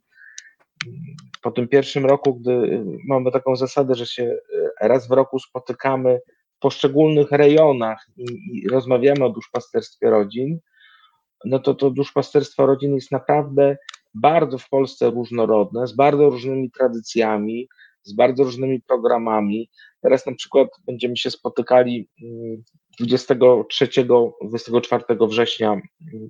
po tym pierwszym roku, gdy mamy taką zasadę, że się raz w roku spotykamy w poszczególnych rejonach i, i rozmawiamy o duszpasterstwie rodzin, no to to duszpasterstwo rodzin jest naprawdę bardzo w Polsce różnorodne, z bardzo różnymi tradycjami, z bardzo różnymi programami. Teraz na przykład będziemy się spotykali 23-24 mm, września mm,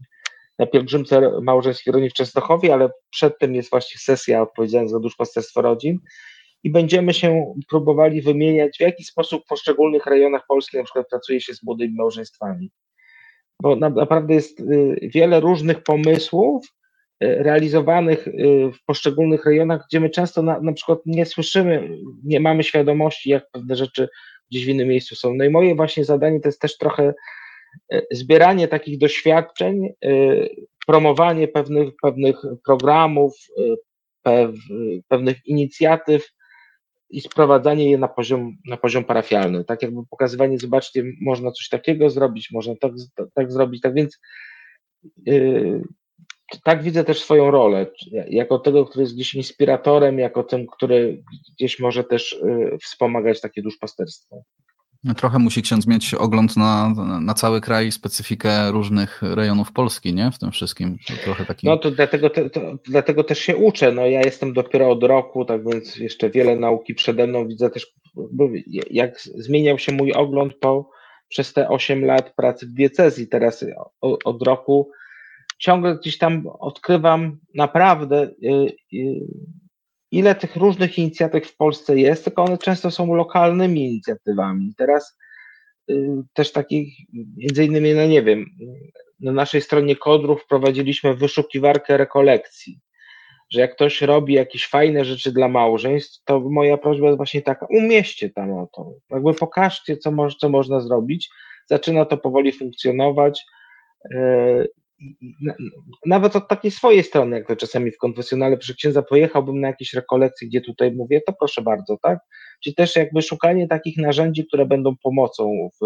na pielgrzymce małżeńskiej rodzin w Częstochowie, ale przedtem jest właśnie sesja odpowiedzialna za duszpasterstwo rodzin. i będziemy się próbowali wymieniać, w jaki sposób w poszczególnych rejonach Polski na przykład pracuje się z młodymi małżeństwami. Bo naprawdę jest y, wiele różnych pomysłów y, realizowanych y, w poszczególnych rejonach, gdzie my często na, na przykład nie słyszymy, nie mamy świadomości, jak pewne rzeczy gdzieś w innym miejscu są. No i moje właśnie zadanie to jest też trochę zbieranie takich doświadczeń, promowanie pewnych, pewnych programów, pewnych inicjatyw, i sprowadzanie je na poziom, na poziom parafialny. Tak jakby pokazywanie, zobaczcie, można coś takiego zrobić, można tak, tak zrobić. Tak więc yy, tak widzę też swoją rolę, jako tego, który jest gdzieś inspiratorem, jako tym, który gdzieś może też yy, wspomagać takie duszpasterstwo. Trochę musi ksiądz mieć ogląd na, na cały kraj i specyfikę różnych rejonów Polski, nie? W tym wszystkim. Trochę taki... No to dlatego, to, to, dlatego też się uczę. No ja jestem dopiero od roku, tak więc jeszcze wiele nauki przede mną. Widzę też, jak zmieniał się mój ogląd po, przez te 8 lat pracy w diecezji. Teraz od roku ciągle gdzieś tam odkrywam naprawdę y, y, ile tych różnych inicjatyw w Polsce jest, tylko one często są lokalnymi inicjatywami. Teraz y, też takich, między innymi, no nie wiem, na naszej stronie kodrów wprowadziliśmy wyszukiwarkę rekolekcji, że jak ktoś robi jakieś fajne rzeczy dla małżeństw, to moja prośba jest właśnie taka, umieście tam o to, jakby pokażcie, co, mo co można zrobić. Zaczyna to powoli funkcjonować y, nawet od takiej swojej strony, jak to czasami w konfesjonale przy księdza pojechałbym na jakieś rekolekcje, gdzie tutaj mówię, to proszę bardzo, tak? Czyli też jakby szukanie takich narzędzi, które będą pomocą w,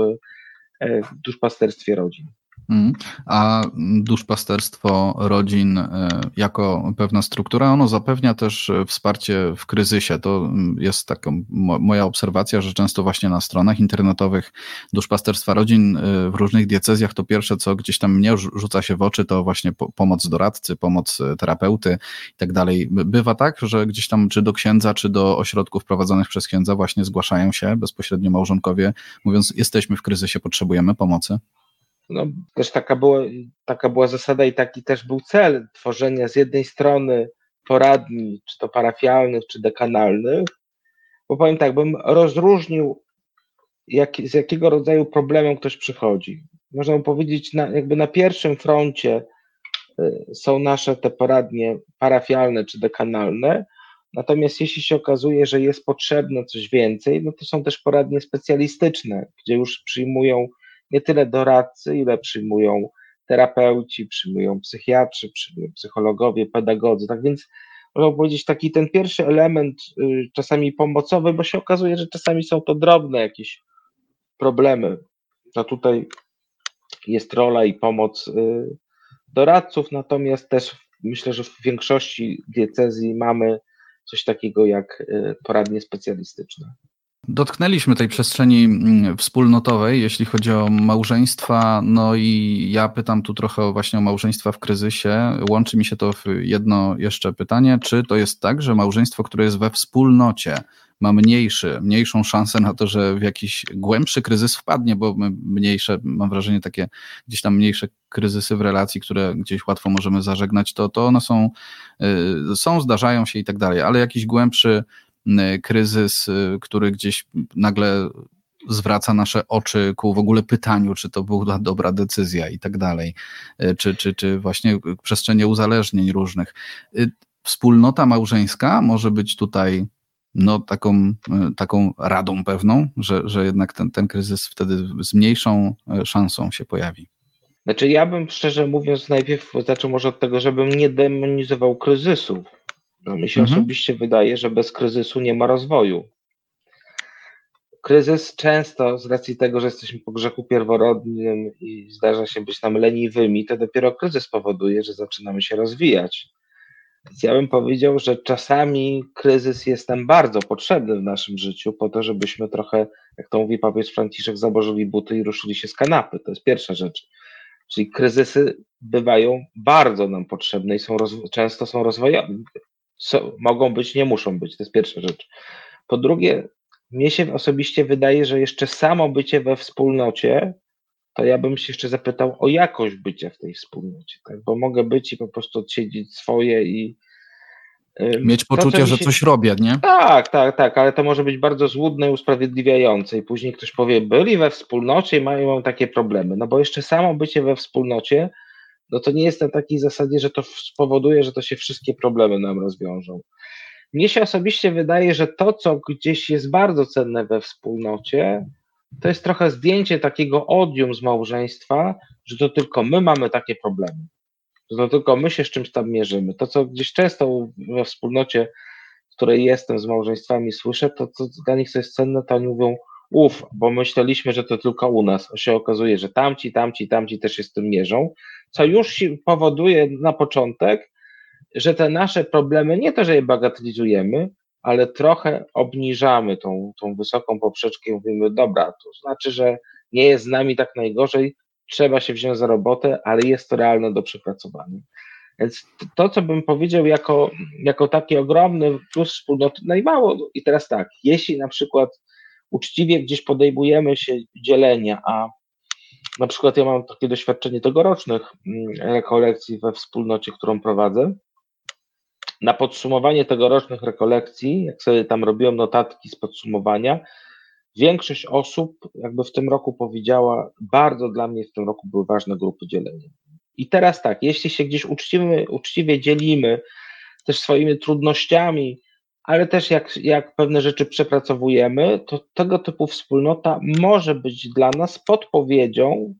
e, w duszpasterstwie rodzin. Mhm. A duszpasterstwo rodzin e, jako pewna struktura, ono zapewnia też e, wsparcie w kryzysie. To jest taka moja obserwacja, że często właśnie na stronach internetowych duszpasterstwa rodzin e, w różnych diecezjach to pierwsze, co gdzieś tam mnie rzuca się w oczy, to właśnie pomoc doradcy, pomoc terapeuty i tak dalej. Bywa tak, że gdzieś tam czy do księdza, czy do ośrodków prowadzonych przez księdza właśnie zgłaszają się bezpośrednio małżonkowie, mówiąc jesteśmy w kryzysie, potrzebujemy pomocy no, też taka była, taka była zasada i taki też był cel tworzenia z jednej strony poradni, czy to parafialnych, czy dekanalnych, bo powiem tak, bym rozróżnił, jak, z jakiego rodzaju problemem ktoś przychodzi. Można powiedzieć, na, jakby na pierwszym froncie y, są nasze te poradnie parafialne czy dekanalne, natomiast jeśli się okazuje, że jest potrzebne coś więcej, no to są też poradnie specjalistyczne, gdzie już przyjmują nie tyle doradcy, ile przyjmują terapeuci, przyjmują psychiatrzy, przyjmują psychologowie, pedagodzy. Tak więc można powiedzieć, taki ten pierwszy element, y, czasami pomocowy, bo się okazuje, że czasami są to drobne jakieś problemy. To tutaj jest rola i pomoc y, doradców, natomiast też myślę, że w większości diecezji mamy coś takiego jak y, poradnie specjalistyczne. Dotknęliśmy tej przestrzeni mm, wspólnotowej, jeśli chodzi o małżeństwa. No i ja pytam tu trochę właśnie o małżeństwa w kryzysie. Łączy mi się to w jedno jeszcze pytanie. Czy to jest tak, że małżeństwo, które jest we wspólnocie, ma mniejszy, mniejszą szansę na to, że w jakiś głębszy kryzys wpadnie, bo mniejsze, mam wrażenie, takie gdzieś tam mniejsze kryzysy w relacji, które gdzieś łatwo możemy zażegnać, to, to one są, y, są, zdarzają się i tak dalej, ale jakiś głębszy kryzys, y, który gdzieś nagle zwraca nasze oczy ku w ogóle pytaniu, czy to była dobra decyzja i tak dalej, y, czy, czy, czy właśnie przestrzenie uzależnień różnych. Wspólnota małżeńska może być tutaj no, taką, taką radą pewną, że, że jednak ten, ten kryzys wtedy z mniejszą szansą się pojawi. Znaczy ja bym szczerze mówiąc najpierw zaczął może od tego, żebym nie demonizował kryzysu, no, mi się mhm. osobiście wydaje, że bez kryzysu nie ma rozwoju. Kryzys często, z racji tego, że jesteśmy po grzechu pierworodnym i zdarza się być nam leniwymi, to dopiero kryzys powoduje, że zaczynamy się rozwijać. Więc ja bym powiedział, że czasami kryzys jest nam bardzo potrzebny w naszym życiu, po to, żebyśmy trochę, jak to mówi papież Franciszek, założyli buty i ruszyli się z kanapy. To jest pierwsza rzecz. Czyli kryzysy bywają bardzo nam potrzebne i są często są rozwojowe, mogą być, nie muszą być. To jest pierwsza rzecz. Po drugie, mnie się osobiście wydaje, że jeszcze samo bycie we wspólnocie, to ja bym się jeszcze zapytał o jakość bycia w tej wspólnocie, tak? bo mogę być i po prostu odsiedzieć swoje i Mieć poczucie, to, że się... coś robię, nie? Tak, tak, tak, ale to może być bardzo złudne i usprawiedliwiające. I później ktoś powie, byli we wspólnocie i mają takie problemy. No bo jeszcze samo bycie we wspólnocie, no to nie jest na takiej zasadzie, że to spowoduje, że to się wszystkie problemy nam rozwiążą. Mnie się osobiście wydaje, że to, co gdzieś jest bardzo cenne we wspólnocie, to jest trochę zdjęcie takiego odium z małżeństwa, że to tylko my mamy takie problemy. Że to tylko my się z czymś tam mierzymy. To, co gdzieś często we wspólnocie, w której jestem z małżeństwami, słyszę, to co dla nich co jest cenne, to oni mówią, uf, bo myśleliśmy, że to tylko u nas. Się okazuje, że tamci, tamci, tamci też się z tym mierzą, co już powoduje na początek, że te nasze problemy, nie to, że je bagatelizujemy, ale trochę obniżamy tą, tą wysoką poprzeczkę i mówimy, dobra, to znaczy, że nie jest z nami tak najgorzej, trzeba się wziąć za robotę, ale jest to realne do przepracowania. Więc to, co bym powiedział jako, jako taki ogromny plus wspólnoty, najmało, no i teraz tak, jeśli na przykład uczciwie gdzieś podejmujemy się dzielenia, a na przykład ja mam takie doświadczenie tegorocznych mm, rekolekcji we wspólnocie, którą prowadzę, na podsumowanie tegorocznych rekolekcji, jak sobie tam robiłem notatki z podsumowania, większość osób jakby w tym roku powiedziała, bardzo dla mnie w tym roku były ważne grupy dzielenia. I teraz tak, jeśli się gdzieś uczciwie, uczciwie dzielimy też swoimi trudnościami, ale też jak, jak pewne rzeczy przepracowujemy, to tego typu wspólnota może być dla nas podpowiedzią,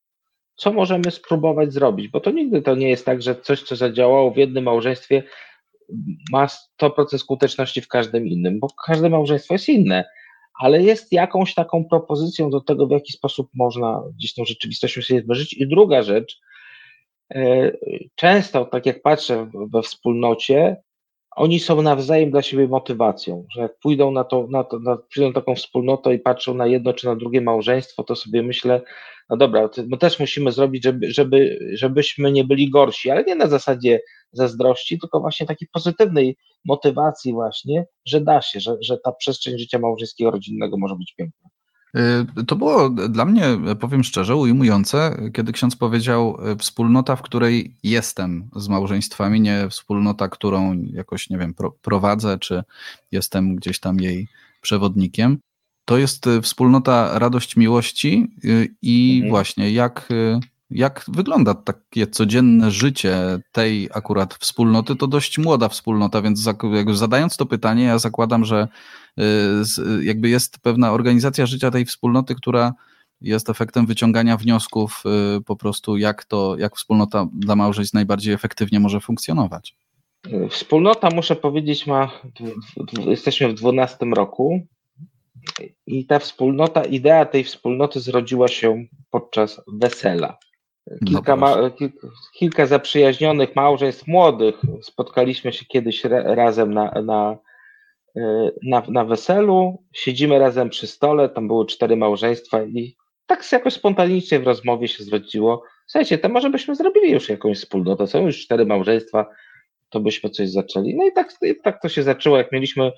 co możemy spróbować zrobić, bo to nigdy to nie jest tak, że coś, co zadziałało w jednym małżeństwie, ma 100% skuteczności w każdym innym, bo każde małżeństwo jest inne, ale jest jakąś taką propozycją do tego, w jaki sposób można gdzieś tą rzeczywistością sobie zbliżyć. I druga rzecz, e, często, tak jak patrzę we wspólnocie, oni są nawzajem dla siebie motywacją, że jak pójdą na to, na to na, przyjdą taką wspólnotę i patrzą na jedno czy na drugie małżeństwo, to sobie myślę, no dobra, my też musimy zrobić, żeby, żeby, żebyśmy nie byli gorsi, ale nie na zasadzie zazdrości, tylko właśnie takiej pozytywnej motywacji właśnie, że da się, że, że ta przestrzeń życia małżeńskiego, rodzinnego może być piękna. Y, to było dla mnie, powiem szczerze, ujmujące, kiedy ksiądz powiedział y, wspólnota, w której jestem z małżeństwami, nie wspólnota, którą jakoś, nie wiem, prowadzę, czy jestem gdzieś tam jej przewodnikiem. To jest y, wspólnota radość miłości i mhm. właśnie jak jak wygląda takie codzienne życie tej akurat wspólnoty? To dość młoda wspólnota, więc zadając to pytanie, ja zakładam, że y, jakby jest pewna organizacja życia tej wspólnoty, która jest efektem wyciągania wniosków y, po prostu, jak to, jak wspólnota dla małżeństw najbardziej efektywnie może funkcjonować. Wspólnota, muszę powiedzieć, ma, jesteśmy w 12 roku i ta wspólnota, idea tej wspólnoty zrodziła się podczas wesela. Kilka, ma, kilka, kilka zaprzyjaźnionych małżeństw młodych. Spotkaliśmy się kiedyś razem na, na, e, na, na weselu, siedzimy razem przy stole, tam były cztery małżeństwa i tak jakoś spontanicznie w rozmowie się zwróciło, słuchajcie, to może byśmy zrobili już jakąś wspólnotę, są już cztery małżeństwa, to byśmy coś zaczęli. No i tak, tak to się zaczęło, jak mieliśmy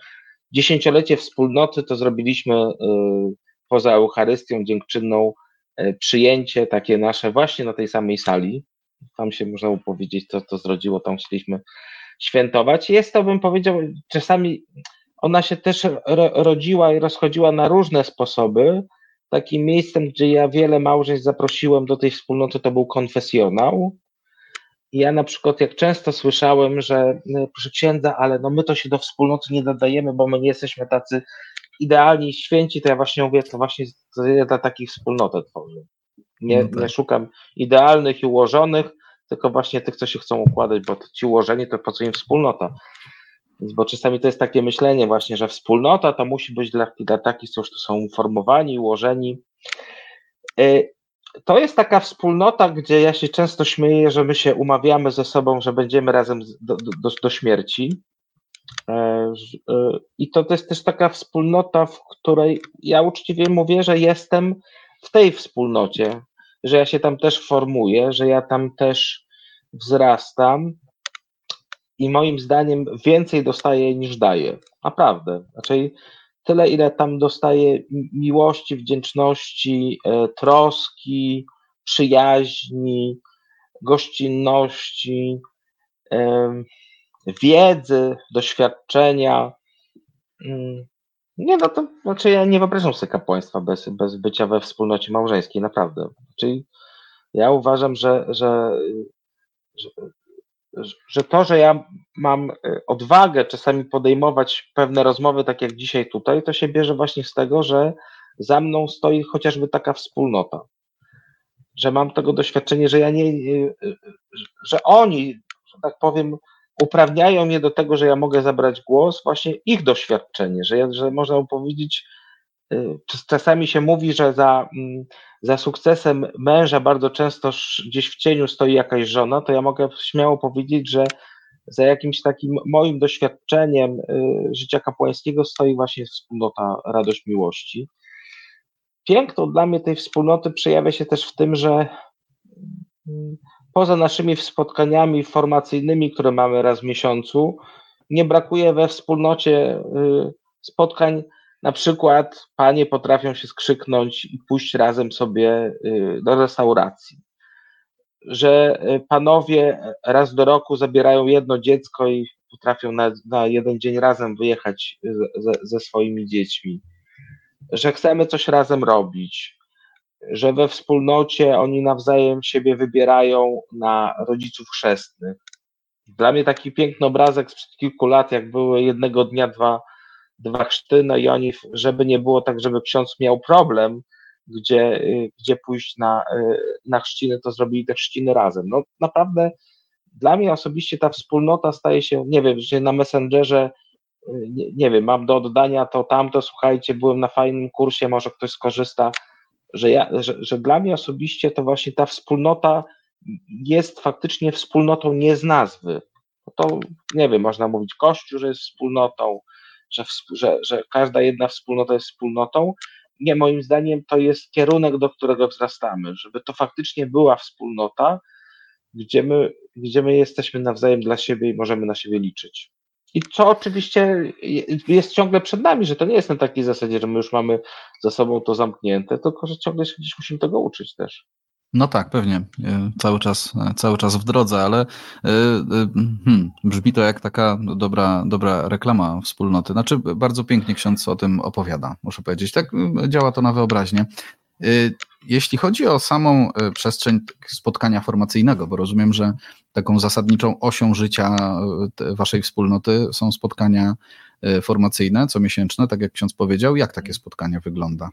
dziesięciolecie wspólnoty, to zrobiliśmy y, poza Eucharystią dziękczynną przyjęcie takie nasze właśnie na tej samej sali. Tam się można powiedzieć, co to zrodziło, tam chcieliśmy świętować. Jest to, bym powiedział, czasami ona się też rodziła i rozchodziła na różne sposoby. Takim miejscem, gdzie ja wiele małżeństw zaprosiłem do tej wspólnoty, to był konfesjonał. Ja na przykład, jak często słyszałem, że no, proszę księdza, ale no my to się do wspólnoty nie dodajemy, bo my nie jesteśmy tacy idealni święci, to ja właśnie mówię, to właśnie to ja dla takich wspólnotę tworzę. Nie, no tak. nie szukam idealnych i ułożonych, tylko właśnie tych, co się chcą układać, bo ci ułożeni to po co im wspólnota. Więc, bo czasami to jest takie myślenie właśnie, że wspólnota to musi być dla, dla takich, co już tu są uformowani, ułożeni. Y, to jest taka wspólnota, gdzie ja się często śmieję, że my się umawiamy ze sobą, że będziemy razem do, do, do śmierci. E, e, I to, jest też taka wspólnota, w której ja uczciwie mówię, że jestem w tej wspólnocie, że ja się tam też formuję, że ja tam też wzrastam i moim zdaniem więcej dostaję niż daję. Naprawdę. Znaczy, tyle, ile tam dostaję miłości, wdzięczności, e, troski, przyjaźni, gościnności wiedzy, doświadczenia. Mm, nie, no to znaczy ja nie wyobrażam sobie kapłaństwa bez, bez bycia we wspólnocie małżeńskiej, naprawdę. Czyli ja uważam, że, że, że, że to, że ja mam e, odwagę czasami podejmować pewne rozmowy, tak jak dzisiaj tutaj, to się bierze właśnie z tego, że za mną stoi chociażby taka wspólnota. Że mam tego doświadczenie, że ja nie, że oni, że tak powiem, uprawniają mnie do tego, że ja mogę zabrać głos, właśnie ich doświadczenie, że, ja, że można powiedzieć, y, czasami się mówi, że za, mm, za sukcesem męża bardzo często gdzieś w cieniu stoi jakaś żona, to ja mogę śmiało powiedzieć, że za jakimś takim moim doświadczeniem y, życia kapłańskiego stoi właśnie wspólnota Radość Miłości. Piękno dla mnie tej wspólnoty przejawia się też w tym, że mm, poza naszymi spotkaniami formacyjnymi, które mamy raz w miesiącu, nie brakuje we wspólnocie y, spotkań. Na przykład panie potrafią się skrzyknąć i pójść razem sobie y, do restauracji. Że y, panowie raz do roku zabierają jedno dziecko i potrafią na, na jeden dzień razem wyjechać ze, ze swoimi dziećmi. Że chcemy coś razem robić że we wspólnocie oni nawzajem siebie wybierają na rodziców chrzestnych. Dla mnie taki piękny obrazek sprzed kilku lat, jak były jednego dnia dwa, dwa chrzty, no i oni, żeby nie było tak, żeby ksiądz miał problem, gdzie, gdzie pójść na, na chrzciny, to zrobili te chrzciny razem. No naprawdę dla mnie osobiście ta wspólnota staje się, nie wiem, że na Messengerze, nie, nie wiem, mam do oddania to tamto, słuchajcie, byłem na fajnym kursie, może ktoś skorzysta, że, ja, że, że dla mnie osobiście to właśnie ta wspólnota jest faktycznie wspólnotą nie z nazwy. To nie wiem, można mówić Kościół, że jest wspólnotą, że, że, że każda jedna wspólnota jest wspólnotą. Nie, moim zdaniem to jest kierunek, do którego wzrastamy, żeby to faktycznie była wspólnota, gdzie my, gdzie my jesteśmy nawzajem dla siebie i możemy na siebie liczyć. I co oczywiście jest ciągle przed nami, że to nie jest na takiej zasadzie, że my już mamy za sobą to zamknięte, tylko że ciągle się gdzieś musimy tego uczyć też. No tak, pewnie. E, cały czas, e, cały czas w drodze, ale e, hmm, brzmi to jak taka dobra, dobra reklama wspólnoty. Znaczy, bardzo pięknie ksiądz o tym opowiada, muszę powiedzieć. Tak działa to na wyobraźnię. Jeśli chodzi o samą przestrzeń spotkania formacyjnego, bo rozumiem, że taką zasadniczą osią życia waszej wspólnoty są spotkania formacyjne, comiesięczne, tak jak ksiądz powiedział. Jak takie spotkanie wygląda?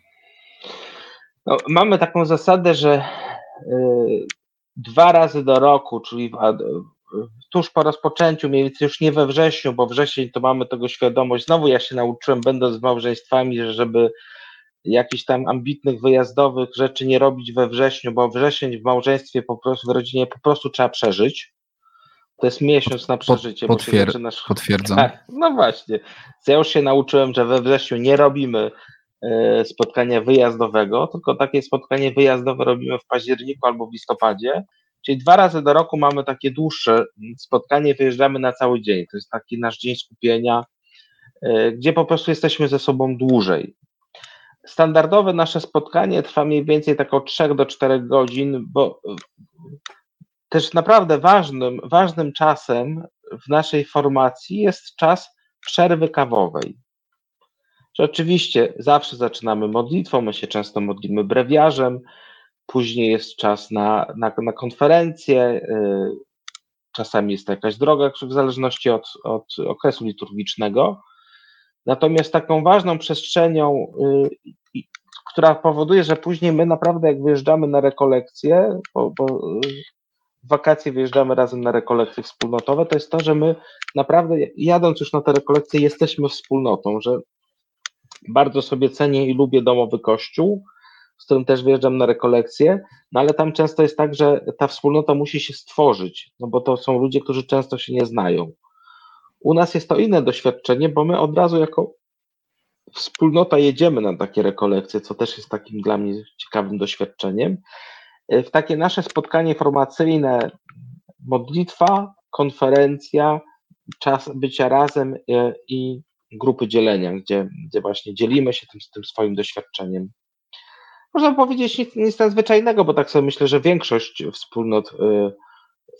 No, mamy taką zasadę, że Y, dwa razy do roku, czyli tuż po rozpoczęciu, mniej więcej już nie we wrześniu, bo wrzesień to mamy tego świadomość. Znowu ja się nauczyłem, będąc z małżeństwami, że żeby jakichś tam ambitnych, wyjazdowych rzeczy nie robić we wrześniu, bo wrzesień w małżeństwie, po prostu w rodzinie po prostu trzeba przeżyć. To jest miesiąc na przeżycie. Potwier zaczynasz... Potwierdzam. Tak, no właśnie. Ja już się nauczyłem, że we wrześniu nie robimy E, spotkania wyjazdowego, tylko takie spotkanie wyjazdowe robimy w październiku albo w listopadzie. Czyli dwa razy do roku mamy takie dłuższe spotkanie, wyjeżdżamy na cały dzień. To jest taki nasz dzień skupienia, e, gdzie po prostu jesteśmy ze sobą dłużej. Standardowe nasze spotkanie trwa mniej więcej tak od 3 do 4 godzin, bo też naprawdę ważnym, ważnym czasem w naszej formacji jest czas przerwy kawowej oczywiście zawsze zaczynamy modlitwą, my się często modlimy brewiarzem, później jest czas na, na, na konferencję, y, czasami jest to jakaś droga, w zależności od, od okresu liturgicznego. Natomiast taką ważną przestrzenią, y, która powoduje, że później my naprawdę jak wyjeżdżamy na rekolekcje, bo, bo w wakacje wyjeżdżamy razem na rekolekcje wspólnotowe, to jest to, że my naprawdę jadąc już na te rekolekcje jesteśmy wspólnotą, że bardzo sobie cenię i lubię domowy kościół, z którym też wyjeżdżam na rekolekcje, no ale tam często jest tak, że ta wspólnota musi się stworzyć, no bo to są ludzie, którzy często się nie znają. U nas jest to inne doświadczenie, bo my od razu jako wspólnota jedziemy na takie rekolekcje, co też jest takim dla mnie ciekawym doświadczeniem. W takie nasze spotkanie formacyjne, modlitwa, konferencja, czas bycia razem e, i grupy dzielenia, gdzie, gdzie właśnie dzielimy się tym, tym swoim doświadczeniem. Można powiedzieć nic, nic nadzwyczajnego, bo tak sobie myślę, że większość wspólnot y,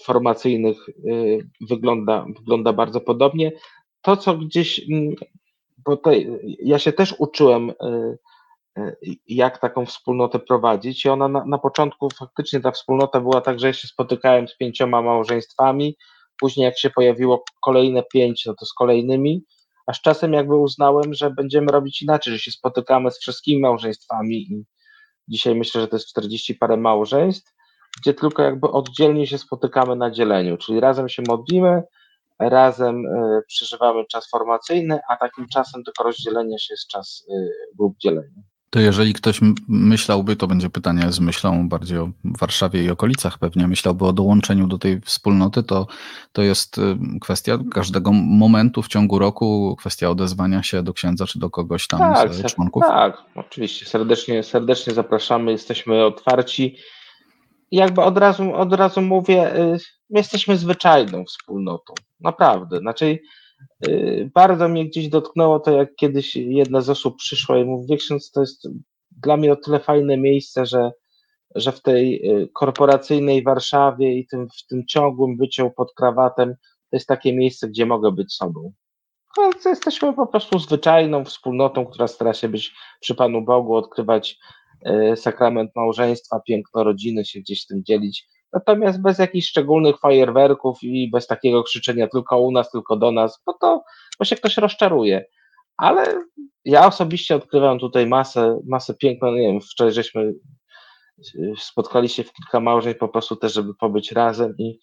formacyjnych wygląda, wygląda bardzo podobnie. To, co gdzieś, mm, bo tutaj ja się też uczyłem, jak taką wspólnotę prowadzić, i ona na, na początku faktycznie ta wspólnota była tak, że ja się spotykałem z pięcioma małżeństwami, później jak się pojawiło kolejne pięć, no to z kolejnymi, a z czasem jakby uznałem, że będziemy robić inaczej, że się spotykamy z wszystkimi małżeństwami i dzisiaj myślę, że to jest 40 parę małżeństw, gdzie tylko jakby oddzielnie się spotykamy na dzieleniu, czyli razem się modlimy, razem y, przeżywamy czas formacyjny, a takim czasem tylko rozdzielenia się jest czas y, grup dzielenia. To jeżeli ktoś myślałby, to będzie pytanie z myślą bardziej o Warszawie i okolicach pewnie, myślałby o dołączeniu do tej wspólnoty, to, to jest y, kwestia każdego momentu w ciągu roku, kwestia odezwania się do księdza czy do kogoś tam tak, z członków? Tak, oczywiście, serdecznie, serdecznie zapraszamy, jesteśmy otwarci. Jakby od razu, od razu mówię, my jesteśmy zwyczajną wspólnotą, naprawdę, znaczy Y, bardzo mnie gdzieś dotknęło to, jak kiedyś jedna z osób przyszła i mówi, ksiądz, to jest dla mnie o tyle fajne miejsce, że, że w tej y, korporacyjnej Warszawie i tym, w tym ciągłym byciu pod krawatem to jest takie miejsce, gdzie mogę być sobą. Ale jesteśmy po prostu zwyczajną wspólnotą, która stara się być przy Panu Bogu, odkrywać sakrament małżeństwa, piękno rodziny, się gdzieś tym dzielić Natomiast bez jakichś szczególnych fajerwerków i bez takiego krzyczenia tylko u nas, tylko do nas, bo to bo się ktoś rozczaruje. Ale ja osobiście odkrywam tutaj masę, masę piękna, nie wiem, wczoraj żeśmy spotkali się w kilka małżeń po prostu też, żeby pobyć razem i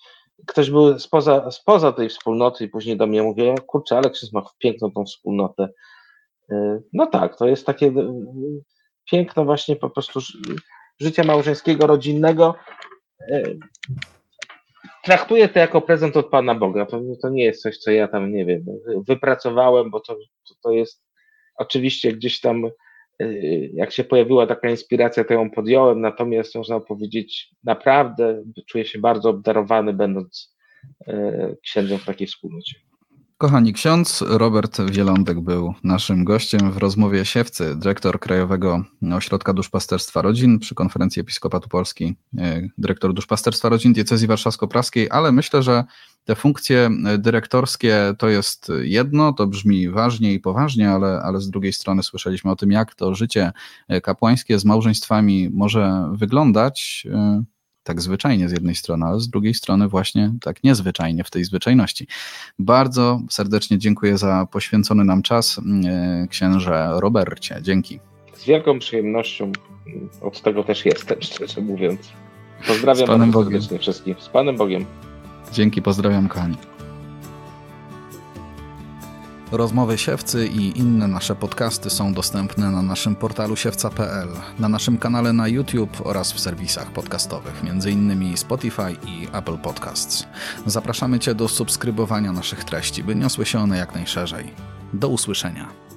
ktoś był spoza, spoza tej wspólnoty i później do mnie mówi, kurczę, Aleksis ma piękną tą wspólnotę. No tak, to jest takie piękno właśnie po prostu życia małżeńskiego, rodzinnego, traktuję to jako prezent od Pana Boga. To, to nie jest coś, co ja tam, nie wiem, wypracowałem, bo to, to, to jest oczywiście gdzieś tam, y, jak się pojawiła taka inspiracja, to ją podjąłem, natomiast można powiedzieć, naprawdę czuję się bardzo obdarowany, będąc y, księdzem w takiej wspólnocie. Kochani, ksiądz Robert Wielądek był naszym gościem w rozmowie Siewcy, dyrektor Krajowego Ośrodka Duszpasterstwa Rodzin przy Konferencji Episkopatu Polski, e, dyrektor Duszpasterstwa Rodzin Diecezji Warszawsko-Praskiej, ale myślę, że te funkcje dyrektorskie to jest jedno, to brzmi ważnie i poważnie, ale, ale z drugiej strony słyszeliśmy o tym, jak to życie kapłańskie z małżeństwami może wyglądać. E, tak zwyczajnie z jednej strony, ale z drugiej strony właśnie tak niezwyczajnie w tej zwyczajności. Bardzo serdecznie dziękuję za poświęcony nam czas, e, księże Robercie. Dzięki. Z wielką przyjemnością od tego też jestem, szczerze mówiąc. Pozdrawiam Z Panem Bogiem. wszystkich. Z Panem Bogiem. Dzięki, pozdrawiam kochani. Rozmowy Siewcy i inne nasze podcasty są dostępne na naszym portalu siewca.pl, na naszym kanale na YouTube oraz w serwisach podcastowych, m.in. Spotify i Apple Podcasts. Zapraszamy Cię do subskrybowania naszych treści, by niosły się one jak najszerzej. Do usłyszenia.